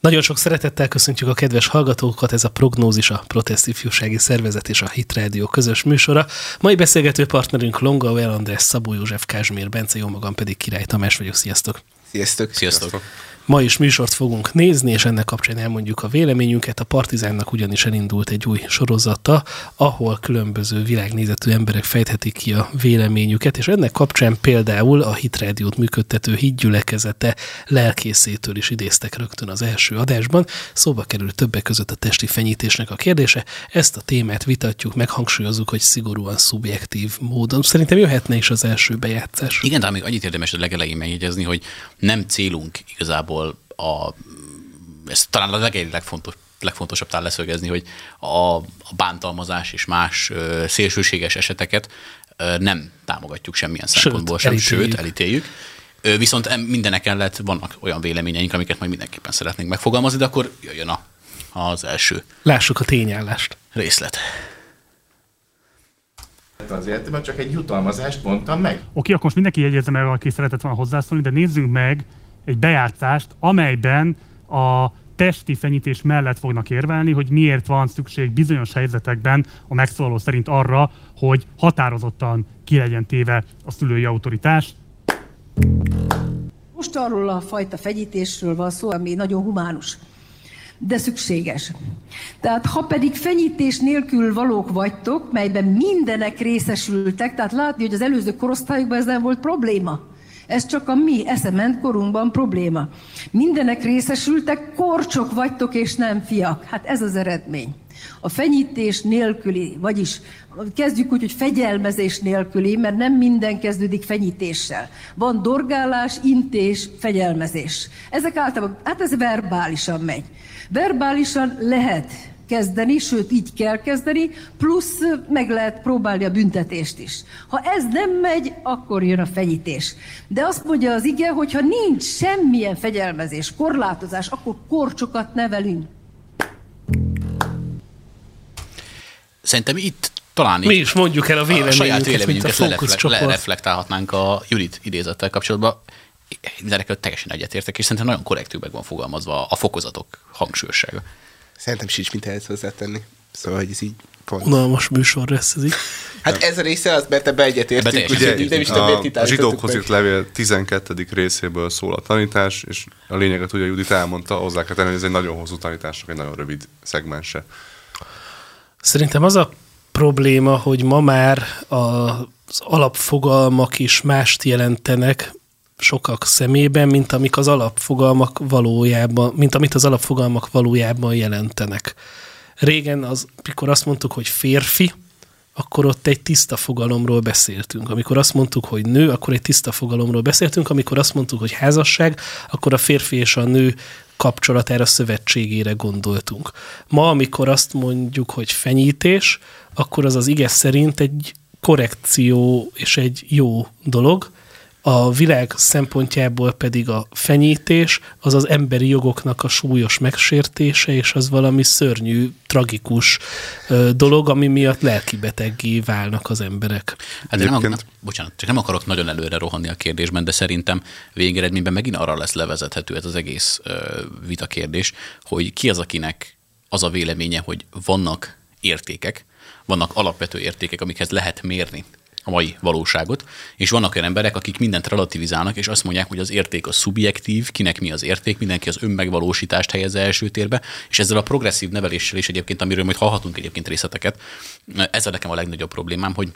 Nagyon sok szeretettel köszöntjük a kedves hallgatókat, ez a Prognózis, a Protest Ifjúsági Szervezet és a Hit Radio közös műsora. Mai beszélgető partnerünk Longa Well András, Szabó József, Kázsmér, Bence, jó magam pedig Király Tamás vagyok. Sziasztok! Sziasztok! Sziasztok! Ma is műsort fogunk nézni, és ennek kapcsán elmondjuk a véleményünket. A Partizánnak ugyanis elindult egy új sorozata, ahol különböző világnézetű emberek fejthetik ki a véleményüket, és ennek kapcsán például a Hitrádiót működtető hitgyülekezete lelkészétől is idéztek rögtön az első adásban. Szóba kerül többek között a testi fenyítésnek a kérdése. Ezt a témát vitatjuk, meghangsúlyozzuk, hogy szigorúan szubjektív módon. Szerintem jöhetne is az első bejátszás. Igen, de még annyit érdemes a legelején megjegyezni, hogy nem célunk igazából a, ez talán a legegy legfontos, legfontosabb talán leszögezni, hogy a, a bántalmazás és más ö, szélsőséges eseteket ö, nem támogatjuk semmilyen sőt, szempontból sem, elítéljük. sőt, elítéljük. Ö, viszont mindenek lett vannak olyan véleményeink, amiket majd mindenképpen szeretnénk megfogalmazni, de akkor jöjjön a, az első. Lássuk a tényállást. Részlet. Azért, mert csak egy jutalmazást mondtam meg. Oké, akkor most mindenki jegyezze meg, aki szeretett volna hozzászólni, de nézzünk meg egy bejátszást, amelyben a testi fenyítés mellett fognak érvelni, hogy miért van szükség bizonyos helyzetekben a megszólaló szerint arra, hogy határozottan ki legyen téve a szülői autoritás. Most arról a fajta fenyítésről van szó, ami nagyon humánus, de szükséges. Tehát ha pedig fenyítés nélkül valók vagytok, melyben mindenek részesültek, tehát látni, hogy az előző korosztályokban ez nem volt probléma ez csak a mi eszement korunkban probléma. Mindenek részesültek, korcsok vagytok és nem fiak. Hát ez az eredmény. A fenyítés nélküli, vagyis kezdjük úgy, hogy fegyelmezés nélküli, mert nem minden kezdődik fenyítéssel. Van dorgálás, intés, fegyelmezés. Ezek általában, hát ez verbálisan megy. Verbálisan lehet kezdeni, sőt így kell kezdeni, plusz meg lehet próbálni a büntetést is. Ha ez nem megy, akkor jön a fenyítés. De azt mondja az ige, hogy ha nincs semmilyen fegyelmezés, korlátozás, akkor korcsokat nevelünk. Szerintem itt talán Mi is mondjuk el a véleményünket, a saját véleményünket a lereflektálhatnánk a Judit idézettel kapcsolatban. Mindenekről teljesen egyetértek, és szerintem nagyon korrektül van fogalmazva a fokozatok hangsúlyossága. Szerintem sincs mit ehhez hozzátenni. Szóval, hogy ez így pont. Unalmas műsor lesz ez így. Hát ez a része az, mert ebbe egyetértünk. Ugye, nem is a, a zsidókhoz írt levél 12. részéből szól a tanítás, és a lényeget ugye Judit elmondta, hozzá kell tenni, hogy ez egy nagyon hosszú tanításnak egy nagyon rövid szegmense. Szerintem az a probléma, hogy ma már az alapfogalmak is mást jelentenek, sokak szemében, mint amik az alapfogalmak valójában, mint amit az alapfogalmak valójában jelentenek. Régen, az, mikor azt mondtuk, hogy férfi, akkor ott egy tiszta fogalomról beszéltünk. Amikor azt mondtuk, hogy nő, akkor egy tiszta fogalomról beszéltünk. Amikor azt mondtuk, hogy házasság, akkor a férfi és a nő kapcsolatára, szövetségére gondoltunk. Ma, amikor azt mondjuk, hogy fenyítés, akkor az az ige szerint egy korrekció és egy jó dolog, a világ szempontjából pedig a fenyítés az az emberi jogoknak a súlyos megsértése, és az valami szörnyű, tragikus dolog, ami miatt lelkibeteggé válnak az emberek. Hát nem, nem, bocsánat, csak nem akarok nagyon előre rohanni a kérdésben, de szerintem végeredményben megint arra lesz levezethető ez az egész vita kérdés, hogy ki az, akinek az a véleménye, hogy vannak értékek, vannak alapvető értékek, amikhez lehet mérni a mai valóságot, és vannak olyan emberek, akik mindent relativizálnak, és azt mondják, hogy az érték a szubjektív, kinek mi az érték, mindenki az önmegvalósítást helyezze első térbe, és ezzel a progresszív neveléssel is egyébként, amiről majd hallhatunk egyébként részleteket, ez a nekem a legnagyobb problémám, hogy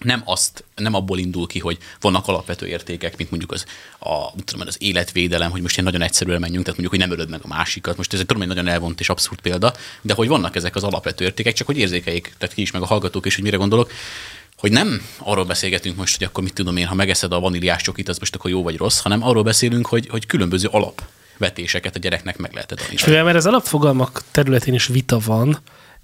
nem azt, nem abból indul ki, hogy vannak alapvető értékek, mint mondjuk az, a, tudom, az életvédelem, hogy most ilyen nagyon egyszerűen menjünk, tehát mondjuk, hogy nem ölöd meg a másikat. Most ez egy tudom, egy nagyon elvont és abszurd példa, de hogy vannak ezek az alapvető értékek, csak hogy érzékeljék, tehát ki is meg a hallgatók is, hogy mire gondolok hogy nem arról beszélgetünk most, hogy akkor mit tudom én, ha megeszed a vaníliás csokit, az most akkor jó vagy rossz, hanem arról beszélünk, hogy, hogy különböző alapvetéseket a gyereknek meg lehet adni. És mivel mert az alapfogalmak területén is vita van,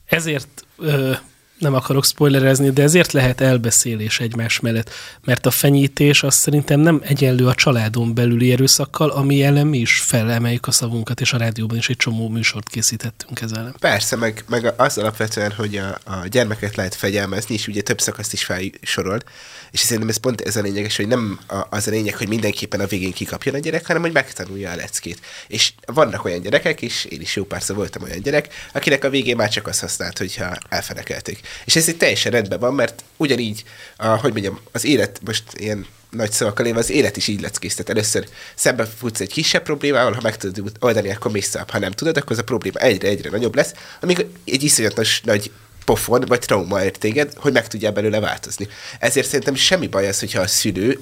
ezért ö, nem akarok spoilerezni, de ezért lehet elbeszélés egymás mellett, mert a fenyítés az szerintem nem egyenlő a családon belüli erőszakkal, ami ellen mi is felemeljük a szavunkat, és a rádióban is egy csomó műsort készítettünk ezzel. Persze, meg, meg az alapvetően, hogy a, a gyermeket lehet fegyelmezni, és ugye több szakaszt is felsorolt, és szerintem ez pont ez a lényeges, hogy nem az a lényeg, hogy mindenképpen a végén kikapjon a gyerek, hanem hogy megtanulja a leckét. És vannak olyan gyerekek, és én is jó párszor voltam olyan gyerek, akinek a végén már csak azt használt, hogyha elfenekelték. És ez itt teljesen rendben van, mert ugyanígy, a, hogy mondjam, az élet, most ilyen nagy szavakkal élve, az élet is így leckésztet. Először szembe futsz egy kisebb problémával, ha meg tudod oldani, akkor mész. Ha nem tudod, akkor az a probléma egyre-egyre nagyobb lesz, amíg egy iszonyatos nagy pofon vagy trauma ért téged, hogy meg tudjál belőle változni. Ezért szerintem semmi baj az, hogyha a szülő,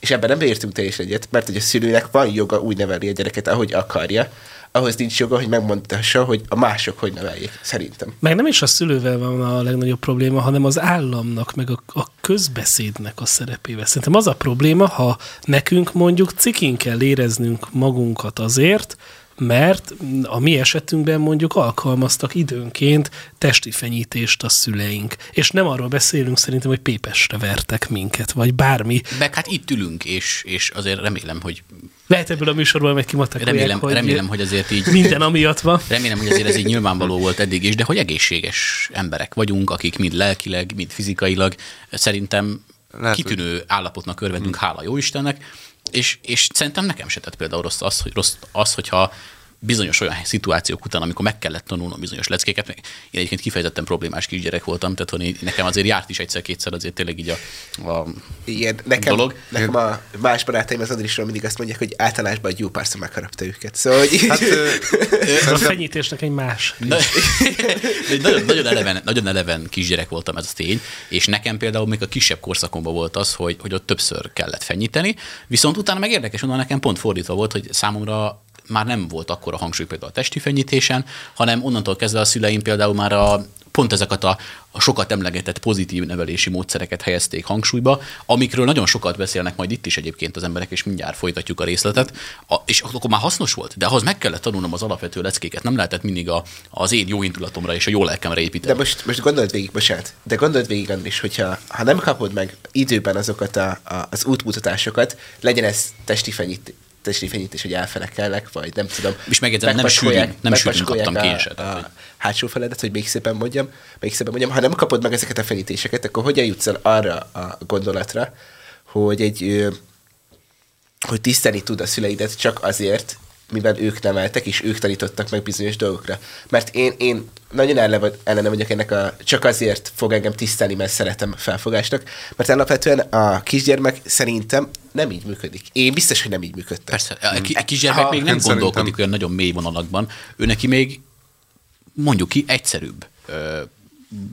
és ebben nem értünk teljesen egyet, mert hogy a szülőnek van joga úgy nevelni a gyereket, ahogy akarja, ahhoz nincs joga, hogy megmondhassa, hogy a mások hogy neveljék, szerintem. Meg nem is a szülővel van a legnagyobb probléma, hanem az államnak, meg a, a közbeszédnek a szerepével. Szerintem az a probléma, ha nekünk mondjuk cikin kell éreznünk magunkat azért, mert a mi esetünkben mondjuk alkalmaztak időnként testi fenyítést a szüleink. És nem arról beszélünk szerintem, hogy pépesre vertek minket, vagy bármi. Meg hát itt ülünk, és, és azért remélem, hogy Lehet ebből a műsorból meg kimatakolják, remélem, hogy remélem, hogy azért így minden amiatt van. Remélem, hogy azért ez így nyilvánvaló volt eddig is, de hogy egészséges emberek vagyunk, akik mind lelkileg, mind fizikailag szerintem Lehet, kitűnő állapotnak örvendünk, hála jó Istennek, és, és szerintem nekem se tett például rossz az, hogy rossz az, hogyha bizonyos olyan szituációk után, amikor meg kellett tanulnom bizonyos leckéket, meg én egyébként kifejezetten problémás kisgyerek voltam, tehát hogy nekem azért járt is egyszer-kétszer azért tényleg így a, a Igen, nekem, dolog. nekem a más barátaim az Andrisról mindig azt mondják, hogy általásban egy jó párszor megharapta őket. Szóval, hogy Hát, A fenyítésnek egy más. Na, nagyon, nagyon, eleven, nagyon eleven kisgyerek voltam, ez a tény, és nekem például még a kisebb korszakomban volt az, hogy, hogy ott többször kellett fenyíteni, viszont utána meg érdekes, onnan nekem pont fordítva volt, hogy számomra már nem volt akkor a hangsúly például a testi fenyítésen, hanem onnantól kezdve a szüleim például már a pont ezeket a, a sokat emlegetett pozitív nevelési módszereket helyezték hangsúlyba, amikről nagyon sokat beszélnek majd itt is egyébként az emberek, és mindjárt folytatjuk a részletet, a, és akkor már hasznos volt, de ahhoz meg kellett tanulnom az alapvető leckéket, nem lehetett mindig a, az én jó indulatomra és a jó lelkemre építeni. De most, most gondold végig, bocsánat, de gondold végig Andris, hogyha ha nem kapod meg időben azokat a, a, az útmutatásokat, legyen ez testi fenyít, testi fenyítés, hogy elfenekelnek, vagy nem tudom. És megjegyzem, nem sűrűn- nem sűrűn kaptam a- kinset, tehát, hogy- A hátsó feledet, hogy még szépen mondjam, még szépen mondjam, ha nem kapod meg ezeket a fenyítéseket, akkor hogyan jutsz el arra a gondolatra, hogy egy hogy tisztelni tud a szüleidet csak azért, mivel ők neveltek, és ők tanítottak meg bizonyos dolgokra. Mert én, én nagyon ellene, vagyok ennek a csak azért fog engem tisztelni, mert szeretem felfogásnak, mert alapvetően a kisgyermek szerintem nem így működik. Én biztos, hogy nem így működtem. Persze, a ki- a kisgyermek Ha- még nem gondolkodik szerintem- olyan nagyon mély vonalakban. Ő neki még mondjuk ki egyszerűbb ö,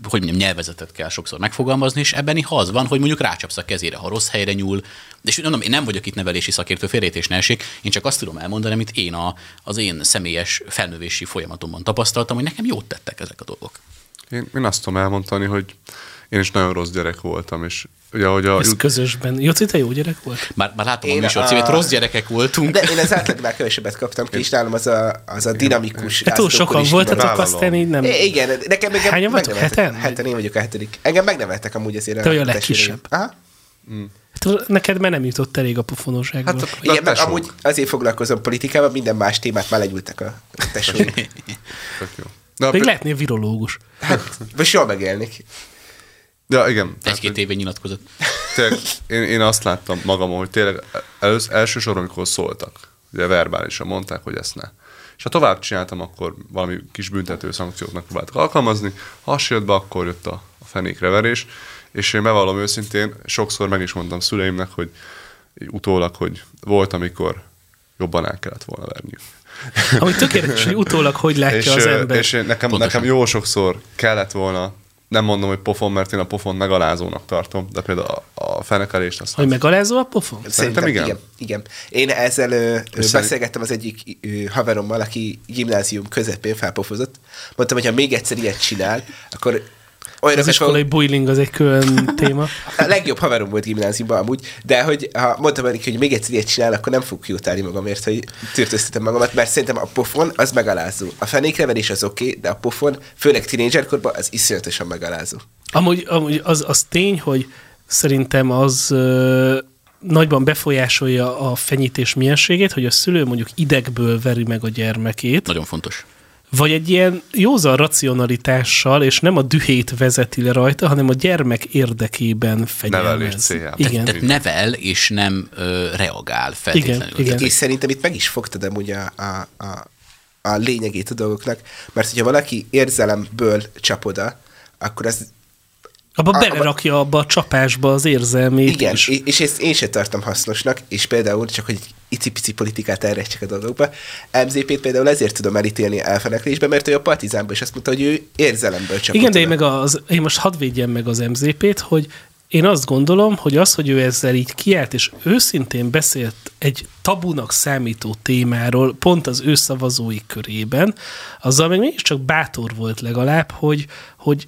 hogy mondjam, nyelvezetet kell sokszor megfogalmazni, és ebben ha az van, hogy mondjuk rácsapsz a kezére, ha rossz helyre nyúl. És mondom, én nem vagyok itt nevelési szakértő, félrejtés ne essék, én csak azt tudom elmondani, amit én a, az én személyes felnövési folyamatomban tapasztaltam, hogy nekem jót tettek ezek a dolgok. én, én azt tudom elmondani, hogy én is nagyon rossz gyerek voltam, és ugye, ahogy a, Ez közösben. Jóci, te jó gyerek volt? Már, már látom Én a műsor a- címét, rossz gyerekek voltunk. De én az átlagnál kevesebbet kaptam ki, és nálam az a, az a dinamikus. De túl sokan voltatok, aztán így nem... É, Igen, nekem engem Hányan vagytok? Heten? Heten, én vagyok a hetedik. Engem megneveltek amúgy azért Te vagy a legkisebb. Aha. Hát Neked már nem jutott elég a pofonóságból. Hát Igen, mert amúgy azért foglalkozom politikával, minden más témát már legyúltak a tesóim. Tök jó. De a, Még lehetnél virológus. Hát, most jól megélnék. Ja, igen. Egy-két éve nyilatkozott. tényleg, én, én, azt láttam magamon, hogy tényleg elősz, elsősorban, amikor szóltak, ugye verbálisan mondták, hogy ezt ne. És ha tovább csináltam, akkor valami kis büntető szankciót megpróbáltak alkalmazni. Ha az jött be, akkor jött a, a fenékre verés. És én bevallom őszintén, sokszor meg is mondtam szüleimnek, hogy így utólag, hogy volt, amikor jobban el kellett volna verniük. Ami tökéletes, hogy utólag hogy látja és, az ember. és nekem, Pontosan. nekem jó sokszor kellett volna, nem mondom, hogy pofon, mert én a pofon megalázónak tartom, de például a, a fenekelést azt Hogy megalázó a pofon? Szerintem igen. igen. igen. Én ezzel ö, szerint- beszélgettem az egyik ö, haverommal, aki gimnázium közepén felpofozott. Mondtam, hogy ha még egyszer ilyet csinál, akkor Az olyanokat iskolai bullying az egy külön téma. A legjobb haverom volt gimnáziumban amúgy, de hogy ha mondtam neki, hogy még egyszer ilyet csinál, akkor nem fog kiutálni magamért, hogy tűrtöztetem magamat, mert szerintem a pofon az megalázó. A fenékreverés az oké, okay, de a pofon, főleg tínédzserkorban, az iszonyatosan megalázó. Amúgy, amúgy az, az tény, hogy szerintem az ö, nagyban befolyásolja a fenyítés mienségét, hogy a szülő mondjuk idegből veri meg a gyermekét, Nagyon fontos. Vagy egy ilyen józan racionalitással, és nem a dühét vezeti le rajta, hanem a gyermek érdekében fegyelmez. Nevelés. Igen. Tehát nevel, és nem ö, reagál feltétlenül. igen. És szerintem itt meg is fogtad amúgy a, a, a, a lényegét a dolgoknak, mert hogyha valaki érzelemből csap oda, akkor az Abba A- belerakja abba a csapásba az érzelmét Igen, is. és, ezt én sem tartom hasznosnak, és például csak, hogy icipici politikát elrejtsek a dolgokba, MZP-t például ezért tudom elítélni elfeneklésbe, mert ő a partizánban is azt mondta, hogy ő érzelemből csapott Igen, de én, meg az, én most hadd védjem meg az MZP-t, hogy én azt gondolom, hogy az, hogy ő ezzel így kiállt, és őszintén beszélt egy tabunak számító témáról, pont az ő szavazói körében, azzal meg mégiscsak bátor volt legalább, hogy, hogy,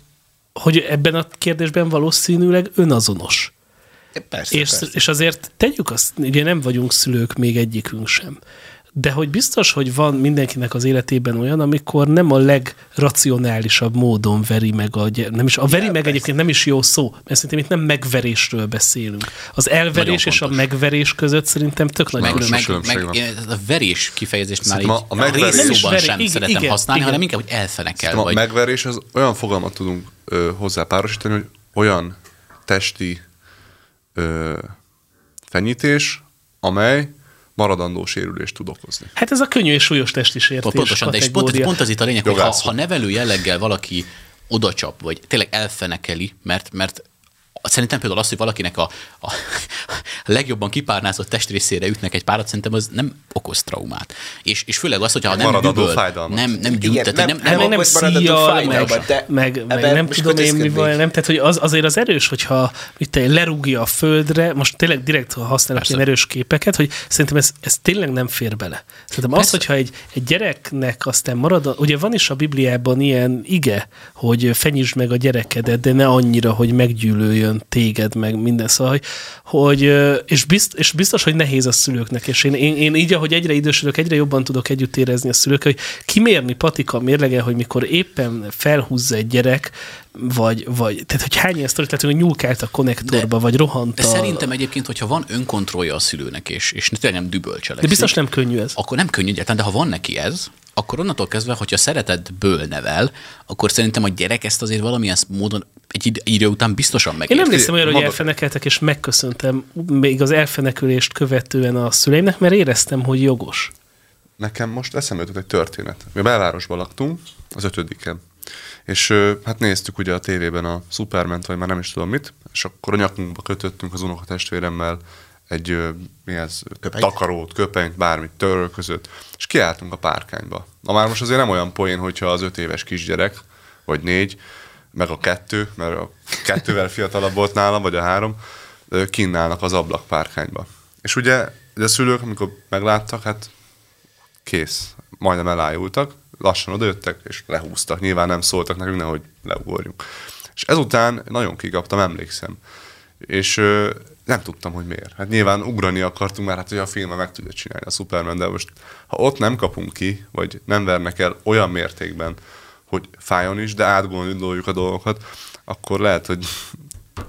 hogy ebben a kérdésben valószínűleg önazonos. Persze, És, persze. és azért tegyük azt, ugye nem vagyunk szülők még egyikünk sem. De hogy biztos, hogy van mindenkinek az életében olyan, amikor nem a legracionálisabb módon veri meg a gyere. Nem is, a veri Ja, meg persze. egyébként nem is jó szó, mert szerintem itt nem megverésről beszélünk. Az elverés és a megverés között szerintem tök nagy Meg, különbség. meg, meg, a verés kifejezést már így Szerintem a- a a, megverés- Nem is szóban veri- sem igen, szeretem igen, használni, igen. hanem inkább, hogy elfenekel. A Vagy, megverés az olyan fogalmat tudunk ö, hozzá párosítani, hogy olyan testi ö, fenyítés, amely maradandó sérülést tud okozni. Hát ez a könnyű és súlyos testi sértés Pontosan, de és pont, pont az itt a lényeg, hogy ha, ha nevelő jelleggel valaki odacsap, vagy tényleg elfenekeli, mert, mert szerintem például az, hogy valakinek a, a legjobban kipárnázott testrészére ütnek egy párat, szerintem az nem okoz traumát. És, és főleg az, hogyha nem düböl, nem, nem gyújt, tehát nem, nem- nem, nem, meg nem szíjjal, meg, de meg, meg nem tudom én mi van, nem, tehát hogy az, azért az erős, hogyha mit te, lerúgja a földre, most tényleg direkt ha használok Persze. ilyen erős képeket, hogy szerintem ez, ez tényleg nem fér bele. Szerintem az, Persze. hogyha egy, egy gyereknek aztán marad, a- ugye van is a Bibliában ilyen ige, hogy fenyítsd meg a gyerekedet, de ne annyira, hogy meggyűlöljön téged, meg minden szóval, hogy, hogy és, bizt, és biztos, hogy nehéz a szülőknek, és én, én, én így, ahogy egyre idősödök, egyre jobban tudok együtt érezni a szülők, hogy kimérni patika mérlegen, hogy mikor éppen felhúzza egy gyerek, vagy, vagy tehát hogy hány ilyen sztorit látunk, hogy nyúlkált a konnektorba, De- vagy rohant De szerintem egyébként, hogyha van önkontrollja a szülőnek, és, és tényleg nem düböl De biztos nem könnyű ez. akkor nem könnyű egyáltalán, de ha van neki ez, akkor onnantól kezdve, hogyha szeretetből nevel, akkor szerintem a gyerek ezt azért valamilyen módon egy id- idő után biztosan Én megérti. nem emlékszem olyanra, hogy elfenekeltek, és megköszöntem még az elfenekülést követően a szüleimnek, mert éreztem, hogy jogos. Nekem most eszembe jutott egy történet. Mi a belvárosban laktunk, az ötödiken. És hát néztük ugye a tévében a Superman, vagy már nem is tudom mit, és akkor a nyakunkba kötöttünk az unokatestvéremmel egy mi ez, Köpenyt? takarót, köpenyt, bármit töröl között, és kiálltunk a párkányba. Na már most azért nem olyan poén, hogyha az öt éves kisgyerek, vagy négy, meg a kettő, mert a kettővel fiatalabb volt nálam, vagy a három, ö, kínálnak az ablakpárkányba. És ugye, ugye a szülők, amikor megláttak, hát kész, majdnem elájultak, lassan odajöttek, és lehúztak. Nyilván nem szóltak nekünk, nehogy leugorjunk. És ezután nagyon kikaptam, emlékszem. És ö, nem tudtam, hogy miért. Hát nyilván ugrani akartunk, mert hát hogy a filme meg tudja csinálni a Superman, de most ha ott nem kapunk ki, vagy nem vernek el olyan mértékben, hogy fájjon is, de átgondoljuk a dolgokat, akkor lehet, hogy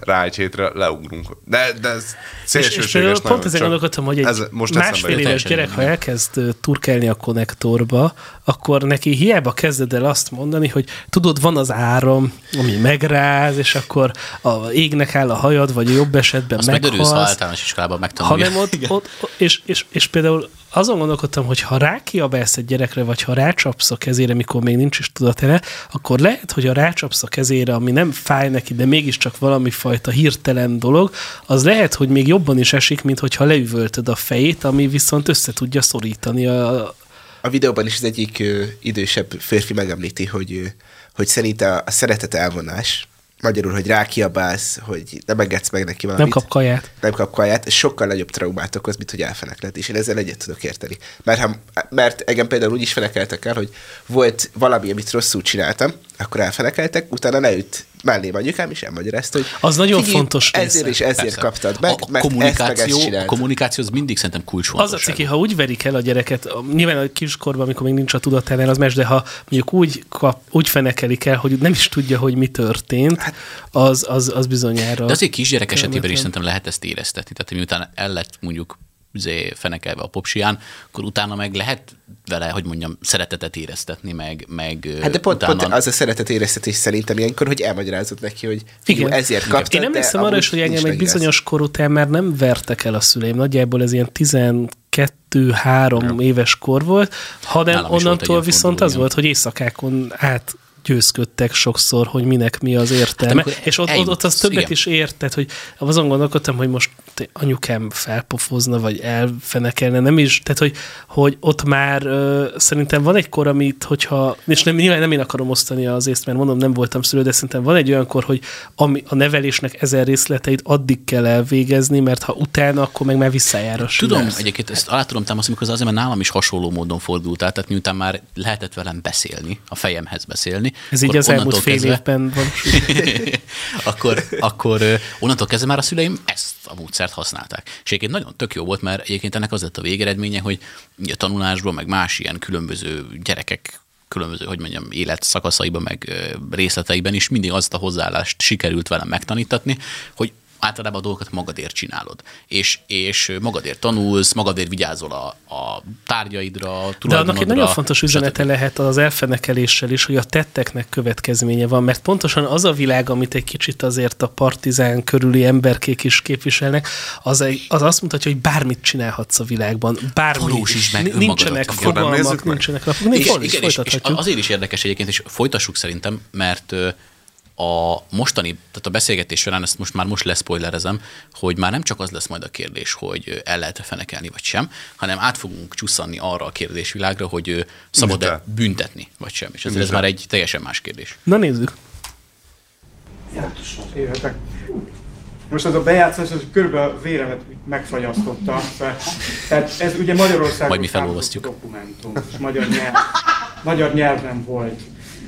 rá egy hétre leugrunk. De, de ez És, és szélsőséges például nagyon, pont ezen gondolkodtam, hogy egy ez most másfél éves gyerek, ha elkezd turkálni a konnektorba, akkor neki hiába kezded el azt mondani, hogy tudod, van az áram, ami megráz, és akkor a égnek áll a hajad, vagy a jobb esetben Azt meg örülsz, ha meghalsz. általános iskolában megtanulja. hanem ott, ott és, és, és például azon gondolkodtam, hogy ha rákiabálsz egy gyerekre, vagy ha rácsapsz a kezére, mikor még nincs is tudatele, akkor lehet, hogy a rácsapsz a kezére, ami nem fáj neki, de mégiscsak valami fajta hirtelen dolog, az lehet, hogy még jobban is esik, mint hogyha leüvöltöd a fejét, ami viszont össze tudja szorítani a, A videóban is az egyik ö, idősebb férfi megemlíti, hogy, ö, hogy szerinte a szeretet elvonás, magyarul, hogy rákiabálsz, hogy nem engedsz meg neki valamit. nem kap kaját. nem kap kaját, ez sokkal nagyobb traumát okoz, mint hogy elfenekled, és én ezzel egyet tudok érteni. Mert, ha, mert engem például úgy is fenekeltek el, hogy volt valami, amit rosszul csináltam, akkor elfenekeltek, utána leült mellém anyukám is elmagyarázta, hogy Az nagyon figyelj, fontos része. Ezért és ezért Persze. kaptad meg, a, a mert ezt meg ezt kommunikáció, a kommunikáció az mindig szerintem Az kulcsfontosságú. a ciki, ha úgy verik el a gyereket, nyilván a kiskorban, amikor még nincs a tudatánál, az más, de ha mondjuk úgy, kap, úgy fenekelik el, hogy nem is tudja, hogy mi történt, az, az, az bizonyára... De azért kisgyerek esetében is szerintem lehet ezt éreztetni. Tehát, miután el lett mondjuk izé, fenekelve a popsián, akkor utána meg lehet vele, hogy mondjam, szeretetet éreztetni, meg, meg Hát de pont, utána... pont az a szeretet éreztetés szerintem ilyenkor, hogy elmagyarázod neki, hogy figyelj, Igen. ezért kaptad, Én emlékszem arra is, hogy engem egy bizonyos kor után már nem vertek el a szüleim. Nagyjából ez ilyen 12-3 éves kor volt, hanem Nálam onnantól viszont forduló, az volt, hogy éjszakákon át győzködtek sokszor, hogy minek mi az értelme. akkor és ott, ott, ott az többet igen. is ért, tehát hogy azon gondolkodtam, hogy most anyukám felpofozna, vagy elfenekelne, nem is, tehát hogy, hogy ott már ö, szerintem van egy kor, amit, hogyha, és nem, nyilván nem én akarom osztani az észt, mert mondom, nem voltam szülő, de szerintem van egy olyan kor, hogy ami, a nevelésnek ezer részleteit addig kell elvégezni, mert ha utána, akkor meg már visszájára Tudom, süllyedsz. egyébként ezt alá tudom támasztani, mikor azért, mert nálam is hasonló módon fordult át, tehát miután már lehetett velem beszélni, a fejemhez beszélni. Ez így az elmúlt fél kezdve- évben van. akkor, akkor onnantól kezdve már a szüleim ezt a módszert használták. És egyébként nagyon tök jó volt, mert egyébként ennek az lett a végeredménye, hogy a tanulásban, meg más ilyen különböző gyerekek különböző, hogy mondjam, életszakaszaiban, meg részleteiben is mindig azt a hozzáállást sikerült velem megtanítatni, hogy általában a dolgokat magadért csinálod. És, és magadért tanulsz, magadért vigyázol a, a tárgyaidra, De annak egy nagyon fontos stb. üzenete lehet az elfenekeléssel is, hogy a tetteknek következménye van, mert pontosan az a világ, amit egy kicsit azért a partizán körüli emberkék is képviselnek, az, egy, az azt mutatja, hogy bármit csinálhatsz a világban. Bármi. Valósítsd meg Ni- önmagadat. Nincsenek fogalmak, meg? nincsenek napok. Még és, is igen, és, és folytathatjuk. azért is érdekes egyébként, és folytassuk szerintem, mert a mostani, tehát a beszélgetés során, ezt most már most leszpoilerezem, hogy már nem csak az lesz majd a kérdés, hogy el lehet-e fenekelni, vagy sem, hanem át fogunk csusszanni arra a kérdésvilágra, hogy szabad-e büntetni, vagy sem. És ez, ez már egy teljesen más kérdés. Na nézzük. Életek. Most az a bejátszás, az körülbelül a véremet megfagyasztotta. Tehát ez ugye Magyarországon Majd mi felolvasztjuk. dokumentum, és magyar, nyelv, magyar nyelven volt.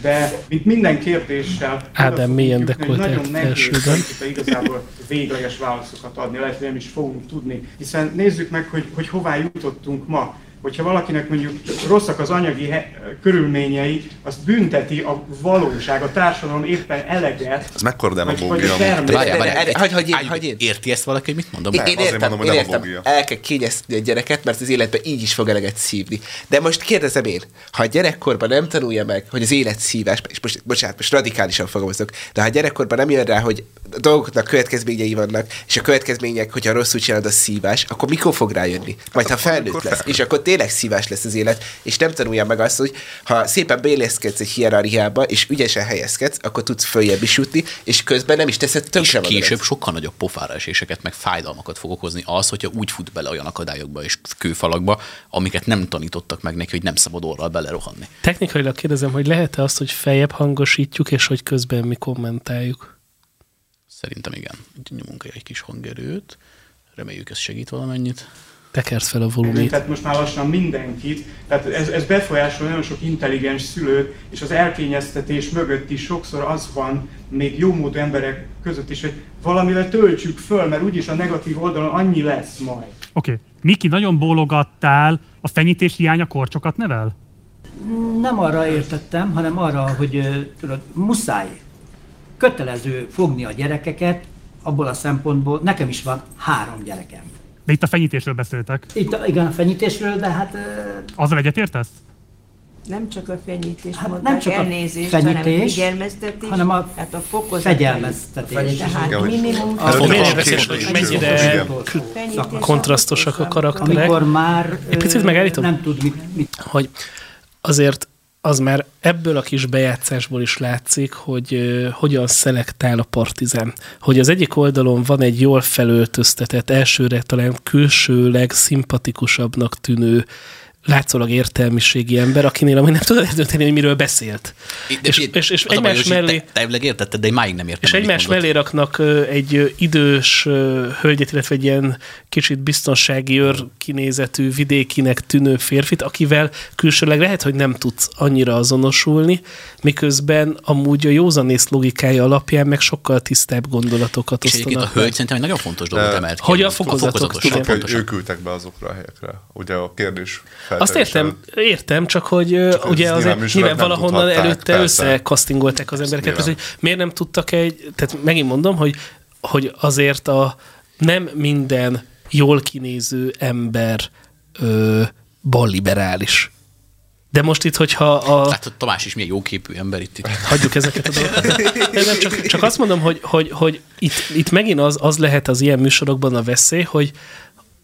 De mint minden kérdéssel... Ádám mélyen dekoltált felsőben. igazából végleges válaszokat adni, lehet, hogy nem is fogunk tudni. Hiszen nézzük meg, hogy, hogy hová jutottunk ma. Hogyha valakinek mondjuk rosszak az anyagi he- körülményei, azt bünteti a valóság, a társadalom éppen eleget. Ez mekkora demagógia várjál, várjál, hagyj-. Érti ezt valaki, hogy mit mondom? Én, én értem, mondom, én hogy értem. El kell kényezteni a gyereket, mert az életben így is fog eleget szívni. De most kérdezem én, ha a gyerekkorban nem tanulja meg, hogy az élet szívás, és most, bocsánat, most radikálisan fogalmazok, de ha a gyerekkorban nem jön rá, hogy a dolgoknak következményei vannak, és a következmények, hogyha rosszul csinálod, a szívás, akkor mikor fog rájönni? Majd ha akkor, felnőtt lesz, és akkor tényleg szívás lesz az élet, és nem tanulja meg azt, hogy ha szépen beilleszkedsz egy hierarchiába, és ügyesen helyezkedsz, akkor tudsz följebb is jutni, és közben nem is teszed és tönkre magadat. később sokkal nagyobb pofára eséseket, meg fájdalmakat fog okozni az, hogyha úgy fut bele olyan akadályokba és kőfalakba, amiket nem tanítottak meg neki, hogy nem szabad orral belerohanni. Technikailag kérdezem, hogy lehet-e azt, hogy feljebb hangosítjuk, és hogy közben mi kommentáljuk? Szerintem igen. Nyomunk egy kis hangerőt. Reméljük ez segít valamennyit. Tekerd fel a volumét. Tehát most már lassan mindenkit, tehát ez, ez befolyásol nagyon sok intelligens szülőt, és az elkényeztetés mögött is sokszor az van, még jó módú emberek között is, hogy valamivel töltsük föl, mert úgyis a negatív oldalon annyi lesz majd. Oké. Okay. Miki, nagyon bólogattál, a fenyítés hiánya korcsokat nevel? Nem arra értettem, hanem arra, hogy tudod, muszáj, kötelező fogni a gyerekeket, abból a szempontból, nekem is van három gyerekem. De itt a fenyítésről beszéltek. Itt a, igen, a fenyítésről, de hát ö, Azzal egyetértesz? Nem csak a fenyítés, Hát hát nem csak a elnézést, hanem a fenyítés, figyelmeztetés, hanem a hát a fokozat. fegyelmeztetés. Tehát minimum... Két hogy is. mennyire kontrasztosak a karakterek. Amikor már Egy picit megállítom? nem tud mit, mit hogy azért az már ebből a kis bejátszásból is látszik, hogy ö, hogyan szelektál a partizán. Hogy az egyik oldalon van egy jól felöltöztetett, elsőre talán külsőleg szimpatikusabbnak tűnő látszólag értelmiségi ember, akinél amúgy nem tudod eldönteni, hogy miről beszélt. De és, figyelj, és, és a baj, egymás hogy mellé... Te, te értetted, de én máig nem értem. És egymás mellé raknak egy idős hölgyet, illetve egy ilyen kicsit biztonsági őr kinézetű, vidékinek tűnő férfit, akivel külsőleg lehet, hogy nem tudsz annyira azonosulni, miközben amúgy a józanész logikája alapján meg sokkal tisztább gondolatokat És a osztanak. meg. hölgy szerintem egy nagyon fontos dolgot De- emelt ki. Hogy a A fokozatok, a Csak pontosan. ők ültek be azokra a helyekre. Ugye a kérdés Azt értem, értem, csak hogy Csak ugye nyilván azért nyilván valahonnan előtte persze. összekasztingolták az embereket, persze, hogy miért nem tudtak egy, tehát megint mondom, hogy, hogy azért a nem minden jól kinéző ember ö, balliberális. De most itt, hogyha a... Látod, Tamás is milyen jóképű ember itt. itt. hagyjuk ezeket a dolgokat. Nem, csak, csak azt mondom, hogy, hogy, hogy itt, itt megint az, az lehet az ilyen műsorokban a veszély, hogy